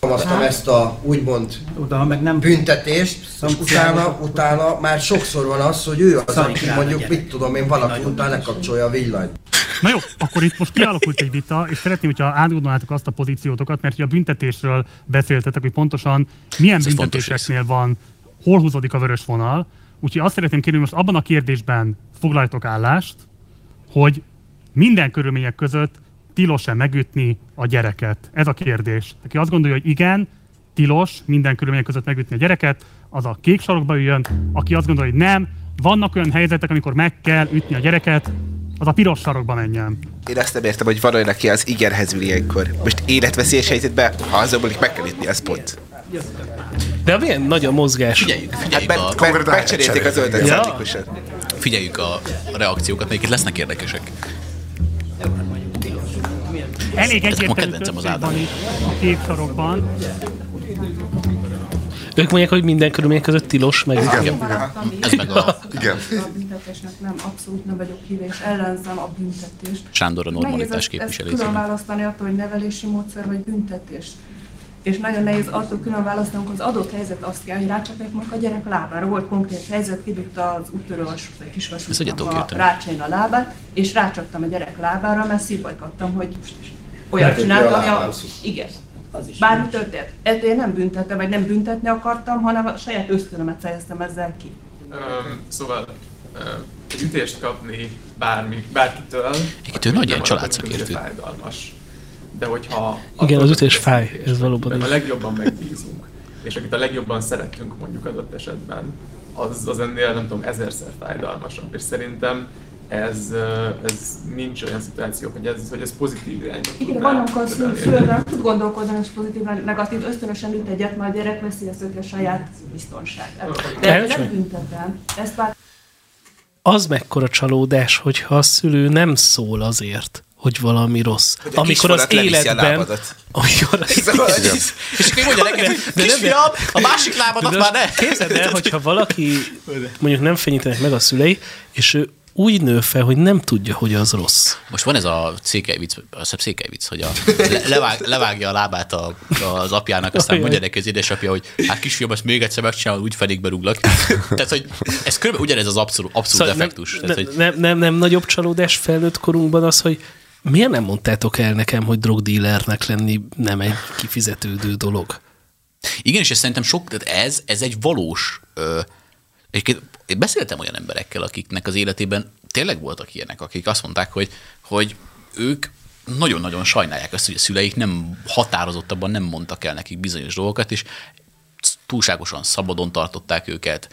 alkalmaztam ezt a úgymond Oda meg nem büntetést, és utána, utána már sokszor van az, hogy ő az, aki mondjuk, mit tudom én, valaki után lekapcsolja a villanyt. Na jó, akkor itt most kialakult egy vita, és szeretném, hogyha átgondolnátok azt a pozíciótokat, mert ugye a büntetésről beszéltetek, hogy pontosan milyen Ez büntetéseknél van, hol húzódik a vörös vonal. Úgyhogy azt szeretném kérni, hogy most abban a kérdésben foglaljatok állást, hogy minden körülmények között tilos-e megütni a gyereket? Ez a kérdés. Aki azt gondolja, hogy igen, tilos minden körülmények között megütni a gyereket, az a kék sarokba üljön. Aki azt gondolja, hogy nem, vannak olyan helyzetek, amikor meg kell ütni a gyereket, az a piros sarokba menjen. Én azt nem értem, hogy van olyan, aki az igenhez ül ilyenkor. Most életveszélyes helyzetben, ha azonban meg kell ütni, az pont. de milyen nagy a mozgás. Figyeljük, Hát figyeljük, mert, a, mert megcserélték az öltöt Ja. figyeljük a reakciókat, melyik itt lesznek érdekesek. Elég egyértelmű kedvencem az van itt a. Ők mondják, hogy minden körülmények között tilos, meg igen, Ez meg a igen. A büntetésnek nem, abszolút nem vagyok híve, és ellenzem a büntetést. Sándor a Nehéz normalitás képviselő. külön választani attól, hogy nevelési módszer vagy büntetés. És nagyon nehéz attól külön választani, hogy az adott helyzet azt kell, hogy rácsapják meg a gyerek lábára. Volt konkrét helyzet, kidugta az úttörő ugye kisvasútnak a rácsain a lábát, és rácsaptam a gyerek lábára, mert szívbajkattam, hogy olyat csinált, ami a... Igen. Bármi történt. Ettől én nem büntettem, vagy nem büntetni akartam, hanem a saját ösztönömet fejeztem ezzel ki. Öm, szóval, Ö, Egy ütést kapni bármi, bárkitől, Egyébként nagy ilyen családszakértő. fájdalmas. De hogyha Igen, az ütés fáj, ez valóban a legjobban megbízunk, és akit a legjobban szeretünk mondjuk adott esetben, az, az ennél nem tudom, ezerszer fájdalmasabb. És szerintem ez, ez nincs olyan szituáció, hogy ez, hogy ez pozitív irányba Igen, az terelni. szülővel tud gondolkodni, és pozitív, vagy negatív, ösztönösen üt egyet, majd a gyerek veszélyezteti a saját biztonságát. De Elcsön. nem büntetem. Ezt már Az mekkora csalódás, hogyha a szülő nem szól azért, hogy valami rossz. Hogy a amikor az életben... Amikor Szóval, Igen. hogy- És akkor mondja De nem- kisfiam, a másik lábadat de már ne! Képzeld el, hogyha valaki mondjuk nem fenyítenek meg a szülei, és ő úgy nő fel, hogy nem tudja, hogy az rossz. Most van ez a székely vicc, azt székely vicc, hogy a, le, levág, levágja a lábát a, az apjának, aztán Ajaj. mondja neki az édesapja, hogy hát kisfiam, ezt még egyszer megcsinálod, úgy fenékbe rúglak. Tehát, hogy ez körülbelül ugyanez az abszolút, abszolút Szóval effektus. nem, Tehát, hogy nem, nem, nem nagyobb csalódás felnőtt korunkban az, hogy miért nem mondtátok el nekem, hogy drogdílernek lenni nem egy kifizetődő dolog? Igen, és ez szerintem sok, ez, ez egy valós, ö, egyébként én beszéltem olyan emberekkel, akiknek az életében tényleg voltak ilyenek, akik azt mondták, hogy, hogy ők nagyon-nagyon sajnálják azt, hogy a szüleik nem határozottabban nem mondtak el nekik bizonyos dolgokat, és túlságosan szabadon tartották őket,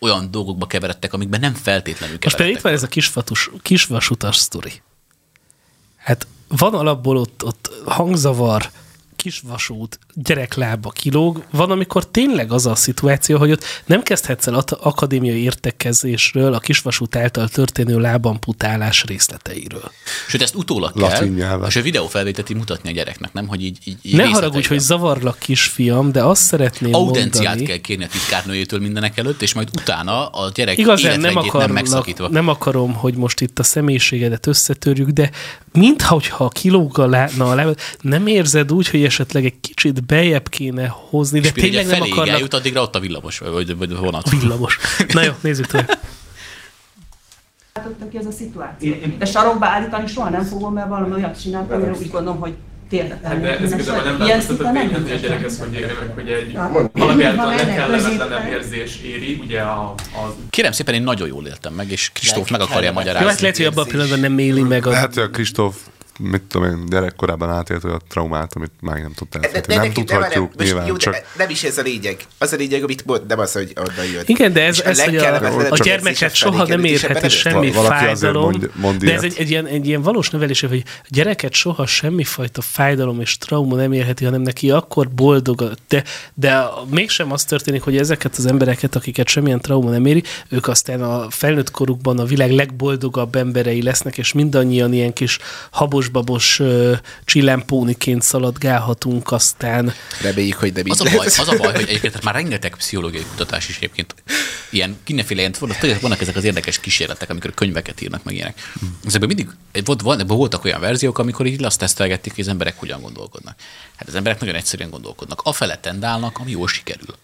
olyan dolgokba keveredtek, amikben nem feltétlenül Most például keveredtek. itt van ez a kisvatus, kisvasutas sztori. Hát van alapból ott, ott hangzavar, kisvasút, gyereklába kilóg, van, amikor tényleg az a szituáció, hogy ott nem kezdhetsz el akadémiai értekezésről a kisvasút által történő lábamputálás részleteiről. Sőt, ezt utólag Latin kell, nyelven. és a videófelvételi mutatni a gyereknek, nem? Hogy így, így, Ne haragudj, hogy zavarlak kisfiam, de azt szeretném Audenciát mondani... kell kérni a titkárnőjétől mindenek előtt, és majd utána a gyerek Igazán nem, életrendjét nem megszakítva. nem akarom, hogy most itt a személyiségedet összetörjük, de mintha hogyha kilóg a, lá, na, a lábad, nem érzed úgy, hogy esetleg egy kicsit bejebb kéne hozni, de tényleg ugye nem feléig akarlak... eljut, addigra ott a villamos, vagy, vagy a vonat. Villamos. Na jó, nézzük tovább. látottak ki ez a szituáció. De sarokba állítani soha nem fogom, mert valami olyat csináltam, amire úgy gondolom, hogy tényleg Hát de ez nem a szinten nem tényen, hogy a gyerek ezt hogy egy középen. érzés éri, ugye a, Kérem szépen, én nagyon jól éltem meg, és Kristóf meg akarja Jó, hát magyarázni. lehet, hogy abban a pillanatban nem éli meg a... Lehet, hogy a Kristóf, mit tudom én, gyerekkorában átélt olyan traumát, amit már nem tud De, elfelejteni. de Nem tudhatjuk most nyilván, jó, csak nem is ez a lényeg. Az a lényeg, amit mond, nem az, hogy onnan jött. Igen, de ez, ez hogy a, a érzés gyermeket a soha nem érheti nem semmi fájdalom, mond- mond de ez egy, egy, ilyen, egy ilyen valós nevelés, hogy a gyereket soha semmifajta fájdalom és trauma nem érheti, hanem neki akkor boldog, de, de mégsem az történik, hogy ezeket az embereket, akiket semmilyen trauma nem éri, ők aztán a felnőtt korukban a világ legboldogabb emberei lesznek, és mindannyian ilyen kis habos-babos ö, csillámpóniként szaladgálhatunk aztán. Reméljük, hogy nem Az a baj, az a baj, hogy egyébként már rengeteg pszichológiai kutatás is egyébként ilyen mindenféle ilyen, tudod, vannak ezek az érdekes kísérletek, amikor könyveket írnak meg ilyenek. Ezekben mindig, volt, voltak olyan verziók, amikor így azt tesztelgették, hogy az emberek hogyan gondolkodnak. Hát az emberek nagyon egyszerűen gondolkodnak. Afele tendálnak, ami jól sikerül.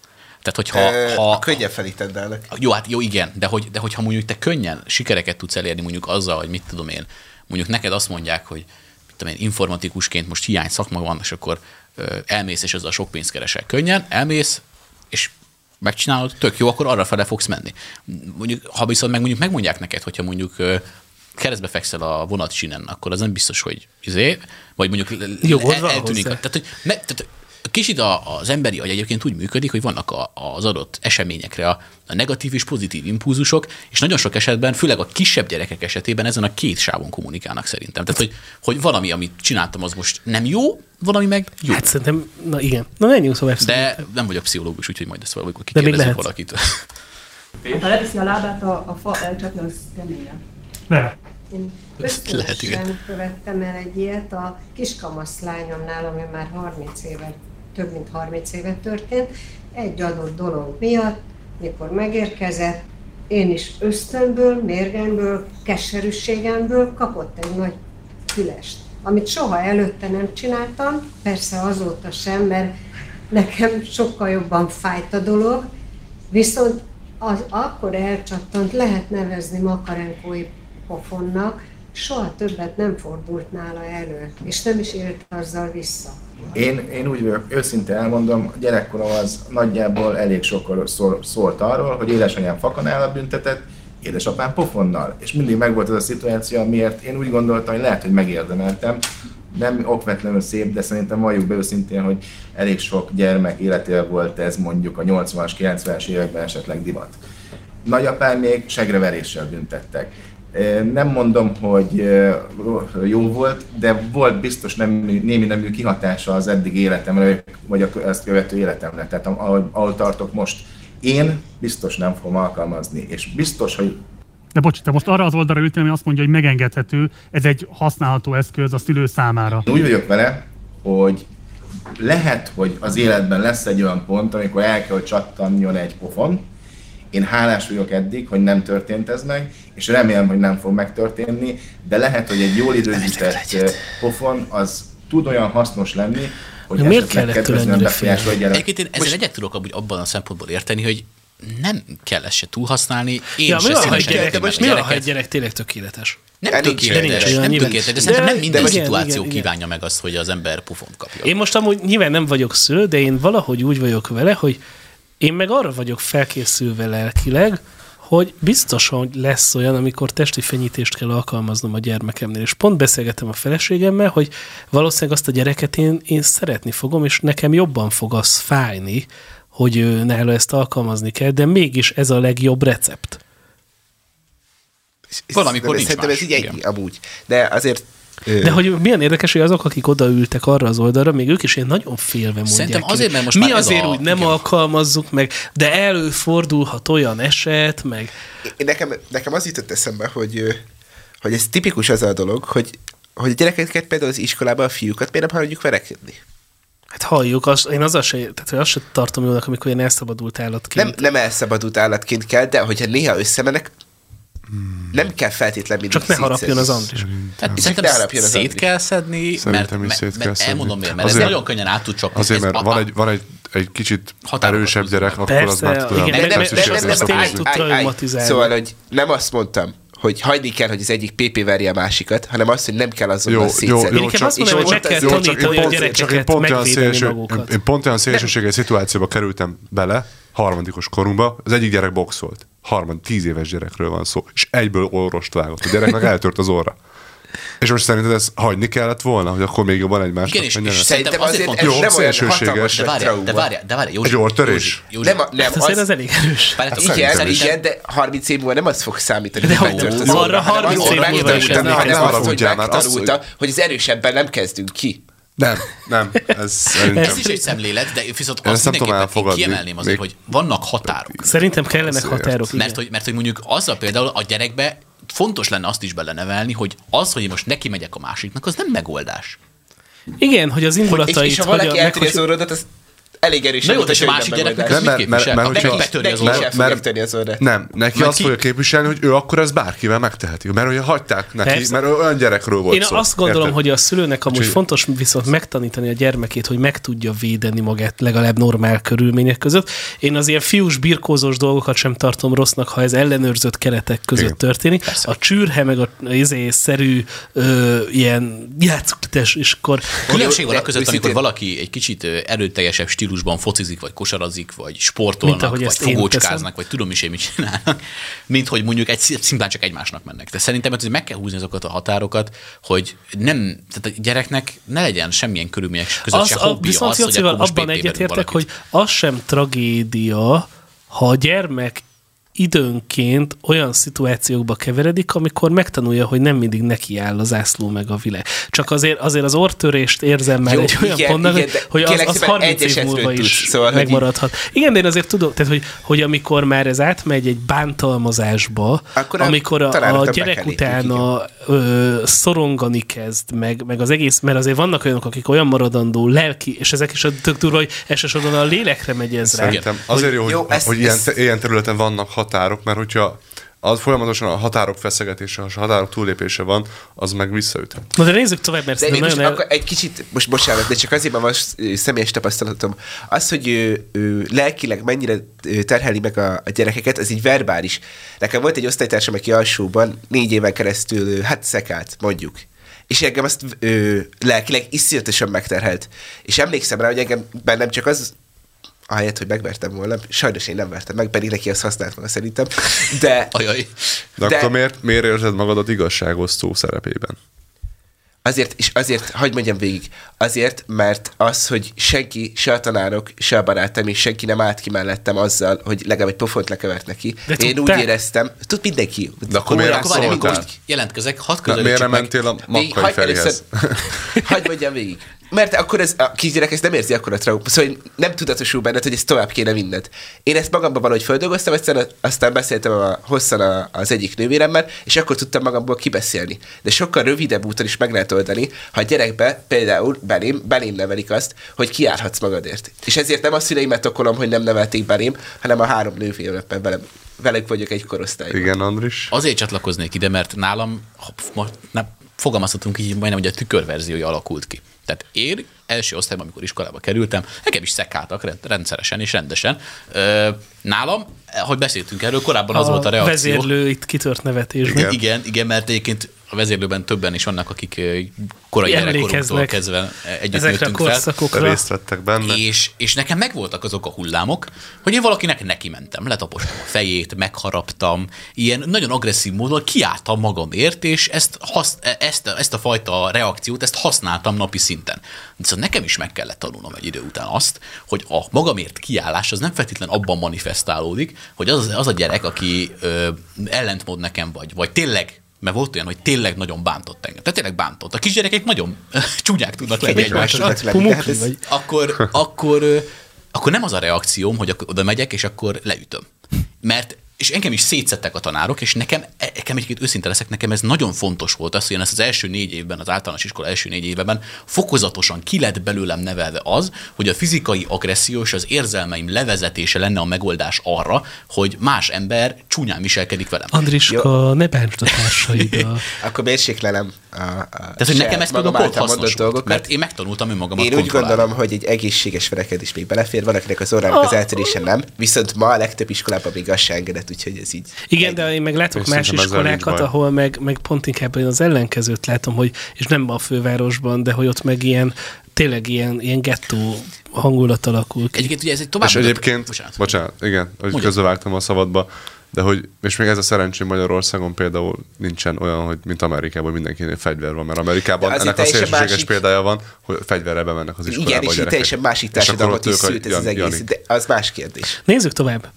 Tehát, hogyha Ö, ha, a könnyen felé tendálnak. jó, hát jó, igen, de, hogy, de hogyha mondjuk te könnyen sikereket tudsz elérni mondjuk azzal, hogy mit tudom én, mondjuk neked azt mondják, hogy tudom én, informatikusként most hiány szakma van, és akkor elmész, és azzal sok pénzt keresel könnyen, elmész, és megcsinálod, tök jó, akkor arra fele fogsz menni. Mondjuk, ha viszont meg mondjuk megmondják neked, hogyha mondjuk keresztbe fekszel a vonatsinen, akkor az nem biztos, hogy izé, vagy mondjuk Jogod el, eltűnik. Tehát, hogy me, tehát kicsit a, az emberi agy egyébként úgy működik, hogy vannak a, az adott eseményekre a, a negatív és pozitív impulzusok, és nagyon sok esetben, főleg a kisebb gyerekek esetében ezen a két sávon kommunikálnak szerintem. Tehát, hogy, hogy valami, amit csináltam, az most nem jó, valami meg jó. Hát szerintem, na igen. Na menjünk tovább. De nem vagyok pszichológus, úgyhogy majd ezt valamikor lehet. valakit. Ha leviszi a lábát, a, a fa elcsapja, az keményen. Lehet. Én lehet, igen. ösztönösen követtem el egy ilyet a kiskamasz lányomnál, ami már 30 éve, több mint 30 éve történt. Egy adott dolog miatt, mikor megérkezett, én is ösztönből, mérgemből, keserűségemből kapott egy nagy fülest, amit soha előtte nem csináltam, persze azóta sem, mert nekem sokkal jobban fájt a dolog, viszont az akkor elcsattant, lehet nevezni makarenkói pofonnak, soha többet nem fordult nála elő, és nem is élt azzal vissza. Én, én úgy vagyok, őszintén elmondom, gyerekkorom az nagyjából elég sokkal szól, szólt arról, hogy édesanyám fakanál büntetett, édesapám pofonnal. És mindig megvolt az a szituáció, amiért én úgy gondoltam, hogy lehet, hogy megérdemeltem. Nem okvetlenül szép, de szerintem valljuk be őszintén, hogy elég sok gyermek életével volt ez mondjuk a 80-as, 90-es években esetleg divat. Nagyapám még segreveréssel büntettek. Nem mondom, hogy jó volt, de volt biztos nem, némi nemű kihatása az eddig életemre, vagy ezt követő életemre, tehát ahol, ahol tartok most. Én biztos nem fogom alkalmazni, és biztos, hogy De bocs, te most arra az oldalra ültél, ami azt mondja, hogy megengedhető, ez egy használható eszköz a szülő számára. Úgy vagyok vele, hogy lehet, hogy az életben lesz egy olyan pont, amikor el kell, hogy csattanjon egy pofon. Én hálás vagyok eddig, hogy nem történt ez meg, és remélem, hogy nem fog megtörténni, de lehet, hogy egy jól időzített eh, pofon az tud olyan hasznos lenni, hogy De miért kellett tőle befolyásolja. Egyébként én ezzel egyet tudok abban a szempontból érteni, hogy nem kell ezt se túlhasználni. Én Ja, mi van, ha egy gyerek, most el mi a van, ha egy gyerek tényleg tökéletes? Nem De nincs tökéletes, olyan, nem tökéletes, de szerintem nem minden igen, szituáció igen, igen. kívánja meg azt, hogy az ember pufont kapja. Én most amúgy nyilván nem vagyok szülő, de én valahogy úgy vagyok vele, hogy én meg arra vagyok felkészülve lelkileg, hogy biztosan hogy lesz olyan, amikor testi fenyítést kell alkalmaznom a gyermekemnél. És pont beszélgetem a feleségemmel, hogy valószínűleg azt a gyereket én, én szeretni fogom, és nekem jobban fog az fájni, hogy nála ezt alkalmazni kell, de mégis ez a legjobb recept. Valamikor nincs Szerintem más, ez így egy, amúgy. De azért... De hogy milyen érdekes, hogy azok, akik odaültek arra az oldalra, még ők is ilyen nagyon félve mondják Szerintem azért, hogy mert most Mi azért a- úgy nem alkalmazzuk meg, de előfordulhat olyan eset, meg... Én nekem, nekem az jutott eszembe, hogy, hogy ez tipikus az a dolog, hogy, hogy a gyerekeket például az iskolában a fiúkat miért nem hagyjuk verekedni? Hát halljuk, az, én az se, tehát hogy azt se tartom jónak, amikor ilyen elszabadult állatként. Nem, nem elszabadult állatként kell, de hogyha néha összemennek, nem kell feltétlenül mindig Csak ne harapjon az Andris. Hát szerintem ne harapjon az szét kell szedni, mert, Szerintem is mert, szét kell mert szedni. elmondom miért, mert Azért- ez nagyon könnyen át tud csapni. Azért, Ez mert van egy, van egy, egy kicsit erősebb gyerek, akkor az már tud olyan igen, nem- nem- nem-. Szóval, hogy nem azt mondtam, hogy hagyni kell, hogy az egyik PP verje a másikat, hanem azt, hogy nem kell azonnal Jó, jó, szétszedni. jó, csak, azt mondom, hogy meg kell tanítani a gyerekeket megvédeni én pont olyan szélsőséges szituációba kerültem bele, harmadikos korunkba, az egyik gyerek boxolt. Harmad, tíz éves gyerekről van szó, és egyből orrost vágott. A gyereknek eltört az orra. És most szerinted ezt hagyni kellett volna, hogy akkor még jobban egymásnak Igen, és, és menjenek? szerintem azért fontos. Jó, szélsőséges. De várjál, de várjál, de várjál, Józsi. Egy orrtörés? Józsi, Nem, a- nem, Hát azért az elég erős. Várjátok, Igen, szerintem- igen, de 30 év múlva nem az fog számítani, De hogy megtört az arra orra, hanem 30 az, hogy év múlva is az, hogy az, megtanulta, hogy az erősebben nem kezdünk ki. Nem, nem, ez szerintem... Ez is egy szemlélet, de viszont azt ezt nem tudom mindenképpen kiemelném azért, Még- hogy vannak határok. Szerintem kellenek Azért. határok. Mert hogy, mert hogy mondjuk azzal például a gyerekbe fontos lenne azt is belenevelni, hogy az, hogy én most neki megyek a másiknak, az nem megoldás. Igen, hogy az Hogy, és, indulatait... és ha hogy a- valaki hogy- az orrodat, az elég erős. Na jó, és a másik gyereknek ez mit képvisel? mert, fogják törni az orrát. Nem, neki Mert azt fogja képviselni, hogy ő akkor ezt bárkivel megteheti. Mert hogy hagyták neki, Persze. mert olyan gyerekről volt Én szó. azt gondolom, hogy a szülőnek amúgy fontos viszont megtanítani a gyermekét, hogy meg tudja védeni magát legalább normál körülmények között. Én az ilyen fiús birkózós dolgokat sem tartom rossznak, ha ez ellenőrzött keretek között Igen. történik. A csűrhe meg a izé, szerű ö, ilyen játszókites, és akkor Különbség van de a között, amikor valaki egy kicsit erőteljesebb stílusban focizik, vagy kosarazik, vagy Mint sportolnak, ahogy vagy fogócskáznak, vagy tudom is én mit csinálnak, mint hogy mondjuk egy szim- szimplán csak egymásnak mennek. De szerintem hogy meg kell húzni azokat a határokat, hogy nem, tehát a gyereknek ne legyen semmilyen körülmények között az, se a, viszont az, hogy abban egyetértek, hogy az sem tragédia, ha a gyermek időnként olyan szituációkba keveredik, amikor megtanulja, hogy nem mindig neki áll az ászló meg a világ. Csak azért, azért az ortörést érzem már Jó, egy olyan igen, pontnak, igen, hogy- az, az szépen 30 egy év múlva is szóval, így- megmaradhat. Igen, de én azért tudom, tehát, hogy, hogy amikor már ez átmegy egy bántalmazásba, Akkor amikor a, a gyerek utána ö, szorongani kezd, meg, meg az egész, mert azért vannak olyanok, akik olyan maradandó lelki, és ezek is a tök durva, hogy elsősorban a lélekre megy ez rá. Szerintem azért jó, hogy, Jó, ezt- hogy ilyen, ezt- ilyen területen vannak határok, mert hogyha az folyamatosan a határok feszegetése, és a határok túllépése van, az meg visszaüthet. Na de nézzük tovább, mert De most el... akkor egy kicsit, most bocsánat, de csak azért, mert ö, személyes tapasztalatom. Az, hogy ő, ő, lelkileg mennyire terheli meg a, a gyerekeket, az így verbális. Nekem volt egy osztálytársam, aki alsóban négy éven keresztül, hát szekált, mondjuk. És engem azt ö, lelkileg iszonyatosan megterhelt. És emlékszem rá, hogy engem bennem csak az ahelyett, hogy megvertem volna. Sajnos én nem vertem meg, pedig neki azt használt volna szerintem. De, Ajaj. De, De- akkor miért, miért érzed magadat igazságosztó szerepében? Azért, és azért, hagyd mondjam végig, azért, mert az, hogy senki, se a tanárok, se a barátom, és senki nem állt ki mellettem azzal, hogy legalább egy pofont lekevert neki. De Én úgy éreztem, tud mindenki. De akkor miért szóltál. szóltál? Most jelentkezek, hadd Na, miért nem mentél a Makkai először- Hagyd mondjam végig. Mert akkor ez a kisgyerek ezt nem érzi akkor a trauma. Szóval nem tudatosul benned, hogy ezt tovább kéne vinned. Én ezt magamban valahogy földolgoztam, aztán, aztán beszéltem a, hosszan a, az egyik nővéremmel, és akkor tudtam magamból kibeszélni. De sokkal rövidebb úton is meg lehet oldani, ha a gyerekbe, például belém, belém nevelik azt, hogy kiállhatsz magadért. És ezért nem a szüleimet okolom, hogy nem nevelték belém, hanem a három nővéremmel velem. Velük vagyok egy korosztályban. Igen, Andris. Azért csatlakoznék ide, mert nálam, ha nem, fogalmazhatunk így, majdnem, hogy a tükörverziója alakult ki. Tehát én első osztályban, amikor iskolába kerültem, nekem is szekáltak rend- rendszeresen és rendesen. Nálam, hogy beszéltünk erről, korábban az volt a reakció. vezérlő itt kitört nevetésben. Igen. igen, igen, mert egyébként a vezérlőben többen is vannak, akik korai gyerekkorunktól kezdve együtt ezekre a nőttünk fel. korszakokra. Részt vettek benne. És, és nekem megvoltak azok a hullámok, hogy én valakinek neki mentem, letapostam a fejét, megharaptam, ilyen nagyon agresszív módon kiálltam magamért, és ezt, hasz, ezt, ezt a fajta reakciót, ezt használtam napi szinten. Viszont nekem is meg kellett tanulnom egy idő után azt, hogy a magamért kiállás az nem feltétlenül abban manifestálódik, hogy az, az a gyerek, aki ö, ellentmond nekem, vagy, vagy tényleg mert volt olyan, hogy tényleg nagyon bántott engem. Tehát tényleg bántott. A kisgyerekek nagyon csúnyák tudnak lenni vagy. Akkor, akkor, akkor nem az a reakcióm, hogy akkor oda megyek, és akkor leütöm. Mert és engem is szétszettek a tanárok, és nekem, e- nekem egyébként őszinte leszek, nekem ez nagyon fontos volt az, hogy én ezt az első négy évben, az általános iskola első négy évben fokozatosan ki lett belőlem nevelve az, hogy a fizikai agresszió és az érzelmeim levezetése lenne a megoldás arra, hogy más ember csúnyán viselkedik velem. Andriska, ne bántsd a. Akkor mérséklelem a, a Tehát, hogy nekem ez például pont hasznos volt, mert én megtanultam önmagamat Én úgy gondolom, hogy egy egészséges verekedés még belefér, valakinek az orrának az eltörése nem, viszont ma a legtöbb iskolában még az se engedett, úgyhogy ez így. Igen, de én meg látok És más iskolákat, ahol meg, meg pont inkább én az ellenkezőt látom, hogy, és nem a fővárosban, de hogy ott meg ilyen, tényleg ilyen, ilyen gettó hangulat alakul ki. Egyébként ugye ez egy tovább És egyébként, bocsánat, bocsánat igen, hogy közbevágtam a szabadba, de hogy, és még ez a szerencsém Magyarországon például nincsen olyan, hogy mint Amerikában mindenkinél fegyver van, mert Amerikában ennek a teljesen szélsőséges másik- példája van, hogy fegyverre bemennek az iskolába Igen, és teljesen másik társadalmat is szült ez az egész, Janik. de az más kérdés. Nézzük tovább.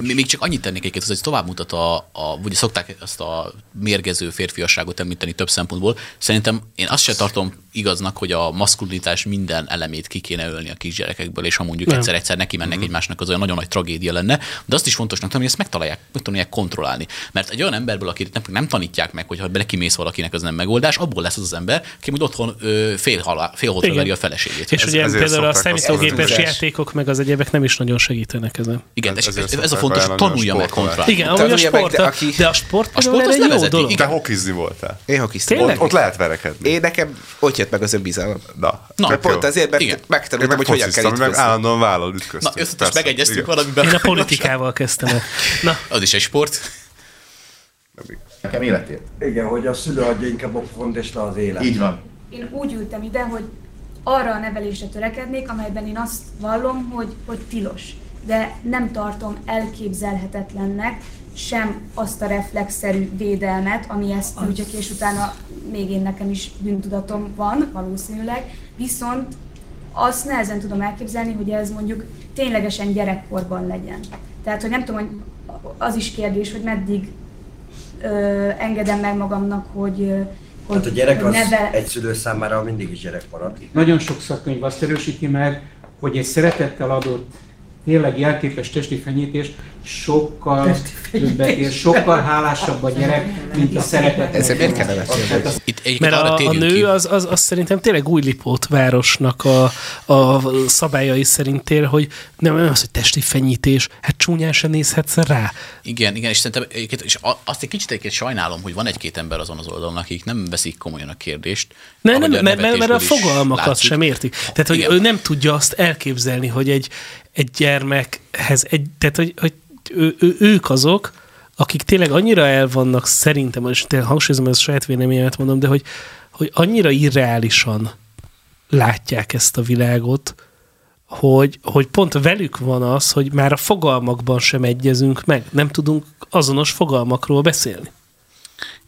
Mi- Még csak annyit tennék egyébként, hogy ez tovább mutat a, a, ugye szokták ezt a mérgező férfiasságot említeni több szempontból. Szerintem én azt se tartom igaznak, hogy a maszkulinitás minden elemét ki kéne ölni a kisgyerekekből, és ha mondjuk Nem. egyszer-egyszer neki mennek egymásnak, az olyan nagyon nagy tragédia lenne, de azt is fontosnak tartom, hogy ezt megtalálják, meg tudják kontrollálni. Mert egy olyan emberből, akit nem, nem tanítják meg, hogy ha belekimész valakinek, az nem megoldás, abból lesz az az ember, aki majd otthon ö, fél, halál, fél veri a feleségét. És ugye például a számítógépes játékok meg az egyebek nem is nagyon segítenek ezen. Igen, ez, ez, ez a fontos, hogy tanulja meg kontrollálni. Igen, amúgy a sport, de, de a sport, A sport az egy jó dolog. igen. Te hokizni voltál. Én. Tényleg? Ott, ott lehet verekedni. Én nekem ott jött meg az önbizalom. Na, Na pont jó. azért, mert Igen. megtanultam, hogy hogyan kell fociztam, meg állandóan vállal ütköztünk. Na, összes megegyeztünk valamiben. Én a politikával kezdtem el. Na, Az is egy sport. Nekem életért. Igen, hogy a szülő adja inkább a és le az élet. Így van. Én úgy ültem ide, hogy arra a nevelésre törekednék, amelyben én azt vallom, hogy, hogy tilos. De nem tartom elképzelhetetlennek sem azt a reflexzerű védelmet, ami ezt nyújtja ki, és utána még én nekem is bűntudatom van, valószínűleg. Viszont azt nehezen tudom elképzelni, hogy ez mondjuk ténylegesen gyerekkorban legyen. Tehát, hogy nem tudom, hogy az is kérdés, hogy meddig ö, engedem meg magamnak, hogy, ö, hogy, Tehát a gyerek hogy az neve, egy szülő számára mindig is gyerek marad. Nagyon sok szakkönyv azt erősíti meg, hogy egy szeretettel adott, tényleg jelképes testi fenyítés sokkal többet ér, sokkal hálásabb a gyerek, mint a szeretet. Ezzel miért kell nevetni? Tehát az- Itt Mert arra a, a nő ki. az, az, az szerintem tényleg Újlipót városnak a, a szabályai szerint él, hogy nem nem az, hogy testi fenyítés, hát csúnyán sem nézhetsz rá. Igen, igen, és szerintem és azt egy kicsit egyébként sajnálom, hogy van egy-két ember azon az oldalon, akik nem veszik komolyan a kérdést. Ne, nem, mert, mert, mert a fogalmakat látszik. sem értik. Tehát, hogy Igen. ő nem tudja azt elképzelni, hogy egy, egy gyermekhez, egy, tehát, hogy, hogy ő, ő, ők azok, akik tényleg annyira el vannak szerintem, és tényleg hangsúlyozom, ez a saját véleményemet mondom, de hogy, hogy annyira irreálisan látják ezt a világot, hogy, hogy pont velük van az, hogy már a fogalmakban sem egyezünk meg. Nem tudunk azonos fogalmakról beszélni.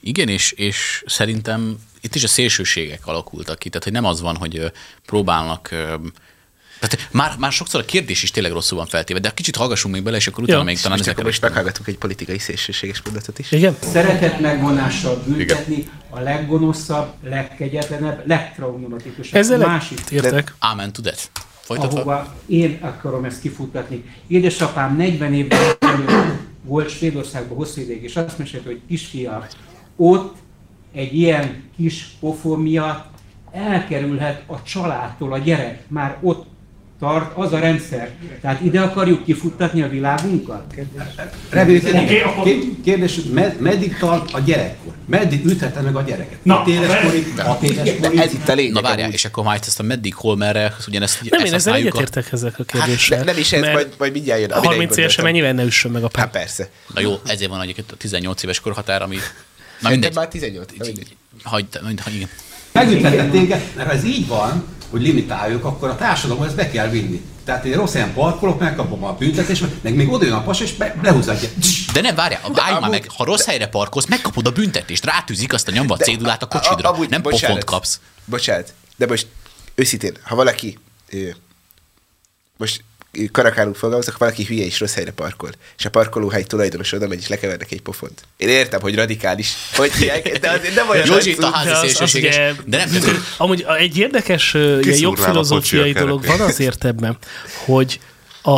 Igen, és, és szerintem itt is a szélsőségek alakultak ki, tehát hogy nem az van, hogy próbálnak tehát már, már sokszor a kérdés is tényleg rosszul van feltéve, de kicsit hallgassunk még bele, és akkor utána Jó. még talán ezekre most meghallgatunk egy politikai szélsőséges mondatot is. Igen? Szeretet megvonással büntetni a leggonoszabb, legkegyetlenebb, legtraumatikusabb. Ezzel másik. értek. Amen to that. Folytatva. ahova én akarom ezt kifuttatni. Édesapám 40 évvel ezelőtt volt Svédországban hosszú ideig, és azt mesélte, hogy kisfia, ott egy ilyen kis pofon miatt elkerülhet a családtól a gyerek. Már ott tart az a rendszer. Tehát ide akarjuk kifuttatni a világunkat? Kérdés, med, meddig tart a gyerekkor? Meddig üthette meg a gyereket? Na, 6 éves korig, 6 éves korig. Ez itt a lényeg. Na várjál, és akkor majd ezt a meddig, hol, merre, ugyanezt Nem, én ezzel egyetértek ezek a kérdéssel. Hát, de nem is ez, mert majd, majd mindjárt jön. amire én 30 évesen mennyivel ne üssön meg a pár. Hát persze. Na jó, ezért van egyébként a 18 éves korhatár, ami... Na mindegy. már 18. Na mindegy. Hagy, mind, ha igen. Megüthetett téged, mert ha ez így van, hogy limitáljuk, akkor a társadalom ezt be kell vinni. Tehát én rossz helyen parkolok, megkapom a büntetést, meg még oda jön a pas, és be, lehúzatja. De nem, várjál, állj már meg, ha rossz helyre parkolsz, megkapod a büntetést, rátűzik azt a nyomva a cédulát a kocsidra, amúgy, nem bocsánat, pofont kapsz. Bocsánat, de most őszintén, ha valaki ö, most ö, karakánul fogalmazok, ha valaki hülye és rossz helyre parkol, és a parkolóhely tulajdonos oda megy és lekevernek egy pofont. Én értem, hogy radikális, hogy hívják, de azért nem olyan Józsi, itt a házi De szélsőséges. De nem, Amúgy egy érdekes ilyen jogfilozófiai dolog van azért ebben, hogy a,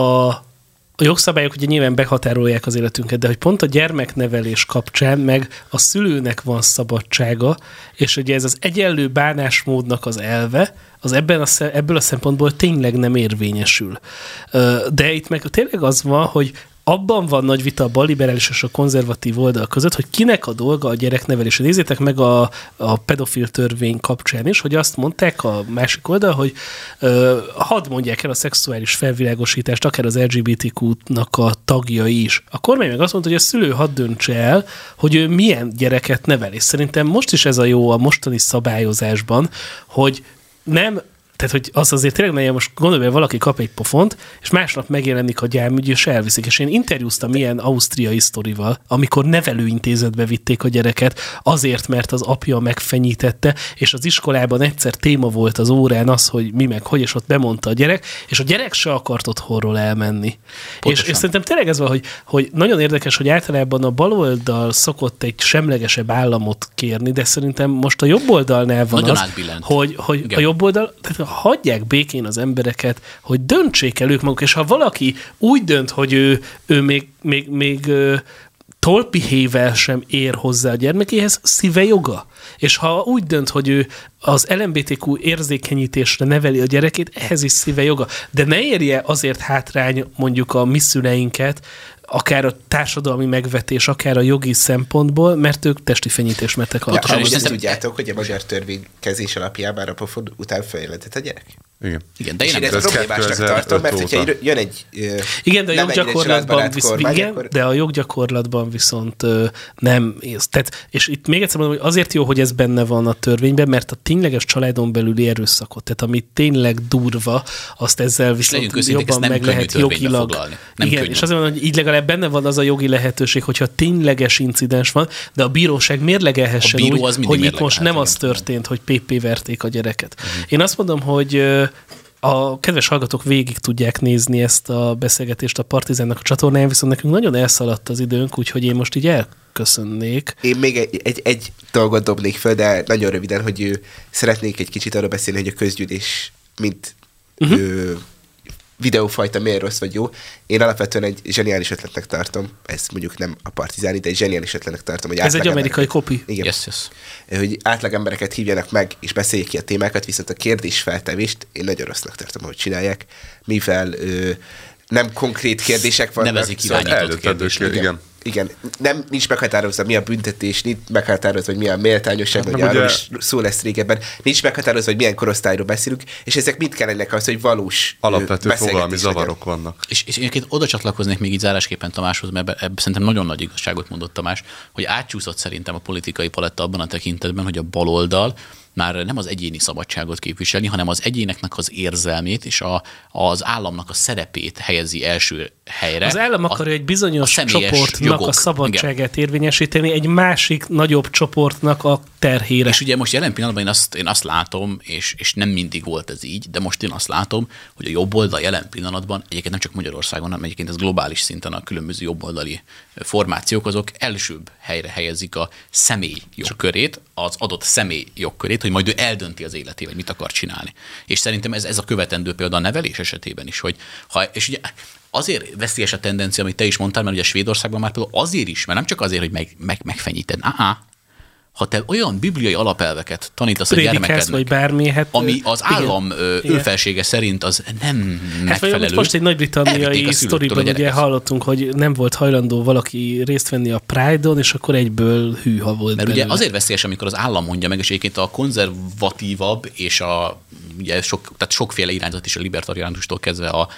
a jogszabályok ugye nyilván behatárolják az életünket, de hogy pont a gyermeknevelés kapcsán meg a szülőnek van szabadsága, és ugye ez az egyenlő bánásmódnak az elve, az ebben a, ebből a szempontból tényleg nem érvényesül. De itt meg tényleg az van, hogy abban van nagy vita a balliberális és a konzervatív oldal között, hogy kinek a dolga a gyereknevelés. Nézzétek meg a, a pedofil törvény kapcsán is, hogy azt mondták a másik oldal, hogy ö, hadd mondják el a szexuális felvilágosítást, akár az LGBTQ-nak a tagjai is. A kormány meg azt mondta, hogy a szülő hadd döntse el, hogy ő milyen gyereket nevel. És szerintem most is ez a jó a mostani szabályozásban, hogy nem tehát, hogy az azért tényleg nagyon most gondolj, hogy valaki kap egy pofont, és másnap megjelenik a gyámügy, és elviszik. És én interjúztam ilyen ausztriai sztorival, amikor nevelőintézetbe vitték a gyereket, azért, mert az apja megfenyítette, és az iskolában egyszer téma volt az órán az, hogy mi meg hogy, és ott bemondta a gyerek, és a gyerek se akart otthonról elmenni. És, és szerintem tényleg ez van, hogy, hogy nagyon érdekes, hogy általában a baloldal szokott egy semlegesebb államot kérni, de szerintem most a jobb oldalnál van Nagyon az, átbillent. hogy, hogy Igen. a jobb oldal, tehát hagyják békén az embereket, hogy döntsék el ők maguk, és ha valaki úgy dönt, hogy ő, ő még, még, még tolpihével sem ér hozzá a gyermekéhez, szíve joga. És ha úgy dönt, hogy ő az LMBTQ érzékenyítésre neveli a gyerekét, ehhez is szíve joga. De ne érje azért hátrány mondjuk a mi szüleinket, akár a társadalmi megvetés, akár a jogi szempontból, mert ők testi fenyítést mertek Ja, alkalmazni. amúgy ezt tudjátok, hogy a magyar törvénykezés alapján már a pofon után feljelentett a gyerek? Igen. Igen, de én, én ezt problémásnak tartom, mert hogyha jön egy Igen, de a nem joggyakorlatban, visz, kormány, igen, akkor de a joggyakorlatban viszont nem. Ez, tehát, és itt még egyszer mondom, hogy azért jó, hogy ez benne van a törvényben, mert a tényleges családon belüli erőszakot, tehát ami tényleg durva, azt ezzel viszont őszinték, jobban nem meg lehet jogilag. foglalni. Nem igen, könnyű. és azért mondom, hogy így legalább benne van az a jogi lehetőség, hogyha tényleges incidens van, de a bíróság mérlegelhessen A bíró úgy, hogy itt most nem az történt, hogy PP verték a gyereket. Én azt mondom, hogy a kedves hallgatók végig tudják nézni ezt a beszélgetést a Partizánnak a csatornáján, viszont nekünk nagyon elszaladt az időnk, úgyhogy én most így elköszönnék. Én még egy, egy, egy dolgot dobnék föl, de nagyon röviden, hogy ő, szeretnék egy kicsit arról beszélni, hogy a közgyűlés mint uh-huh. ő, videófajta miért rossz vagy jó. Én alapvetően egy zseniális ötletnek tartom, ez mondjuk nem a partizáni, de egy zseniális ötletnek tartom, hogy Ez egy amerikai kopi. Igen. Yes, yes. Hogy átlag embereket hívjanak meg, és beszéljék ki a témákat, viszont a kérdésfeltevést én nagyon rossznak tartom, hogy csinálják, mivel ö, nem konkrét kérdések vannak. Nevezik szóval- irányított Előtted kérdésnek. ők, igen. Igen, nem, nincs meghatározva, mi a büntetés, nincs meghatározva, hogy mi a méltányosság, Hát vagy arról ugye- is szó lesz régebben, nincs meghatározva, hogy milyen korosztályról beszélünk, és ezek mind kellenek az, hogy valós Alapvető fogalmi legyen. zavarok vannak. És, és én egyébként oda csatlakoznék még így zárásképpen Tamáshoz, mert ebbe, ebbe szerintem nagyon nagy igazságot mondott Tamás, hogy átcsúszott szerintem a politikai paletta abban a tekintetben, hogy a baloldal már nem az egyéni szabadságot képviselni, hanem az egyéneknek az érzelmét és a, az államnak a szerepét helyezi első helyre. Az állam akarja egy bizonyos a csoportnak jogok. a szabadságát érvényesíteni, egy másik nagyobb csoportnak a terhére. És ugye most jelen pillanatban én azt, én azt látom, és, és nem mindig volt ez így, de most én azt látom, hogy a jobb oldal jelen pillanatban, egyébként nem csak Magyarországon, hanem egyébként ez globális szinten a különböző jobboldali formációk, azok elsőbb helyre helyezik a személy jogkörét, az adott személy jogkörét, hogy majd ő eldönti az életével, mit akar csinálni. És szerintem ez, ez a követendő példa a nevelés esetében is, hogy ha, és ugye azért veszélyes a tendencia, amit te is mondtál, mert ugye Svédországban már például azért is, mert nem csak azért, hogy meg, meg, megfenyíted, ah, ha te olyan bibliai alapelveket tanítasz a Prédikálsz, gyermekednek, vagy bármi, hát... ami az állam igen. őfelsége szerint az nem Hát vagy megfelelő. amit most egy nagy-britanniai a a sztoriban ugye hallottunk, hogy nem volt hajlandó valaki részt venni a Pride-on, és akkor egyből hűha volt Mert belőle. ugye azért veszélyes, amikor az állam mondja meg, és egyébként a konzervatívabb és a ugye sok, tehát sokféle irányzat is a libertariánustól kezdve a,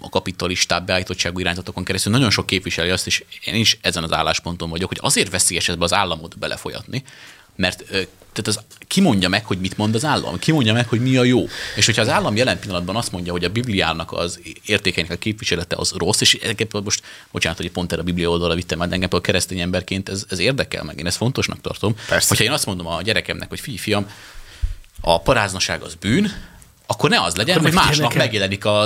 a kapitalistább beállítottságú irányzatokon keresztül nagyon sok képviseli azt, és én is ezen az állásponton vagyok, hogy azért veszélyes ebbe az államot belefolyatni, mert tehát az, ki mondja meg, hogy mit mond az állam? Ki mondja meg, hogy mi a jó? És hogyha az állam jelen pillanatban azt mondja, hogy a Bibliának az értékeinek a képviselete az rossz, és egyébként most, bocsánat, hogy pont erre a Biblia oldalra vittem, mert engem például keresztény emberként ez, ez érdekel meg, én ezt fontosnak tartom. Persze. Hogyha én azt mondom a gyerekemnek, hogy figyelj, fiam, a paráznaság az bűn, akkor ne az legyen, Akkor hogy másnap megjelenik a,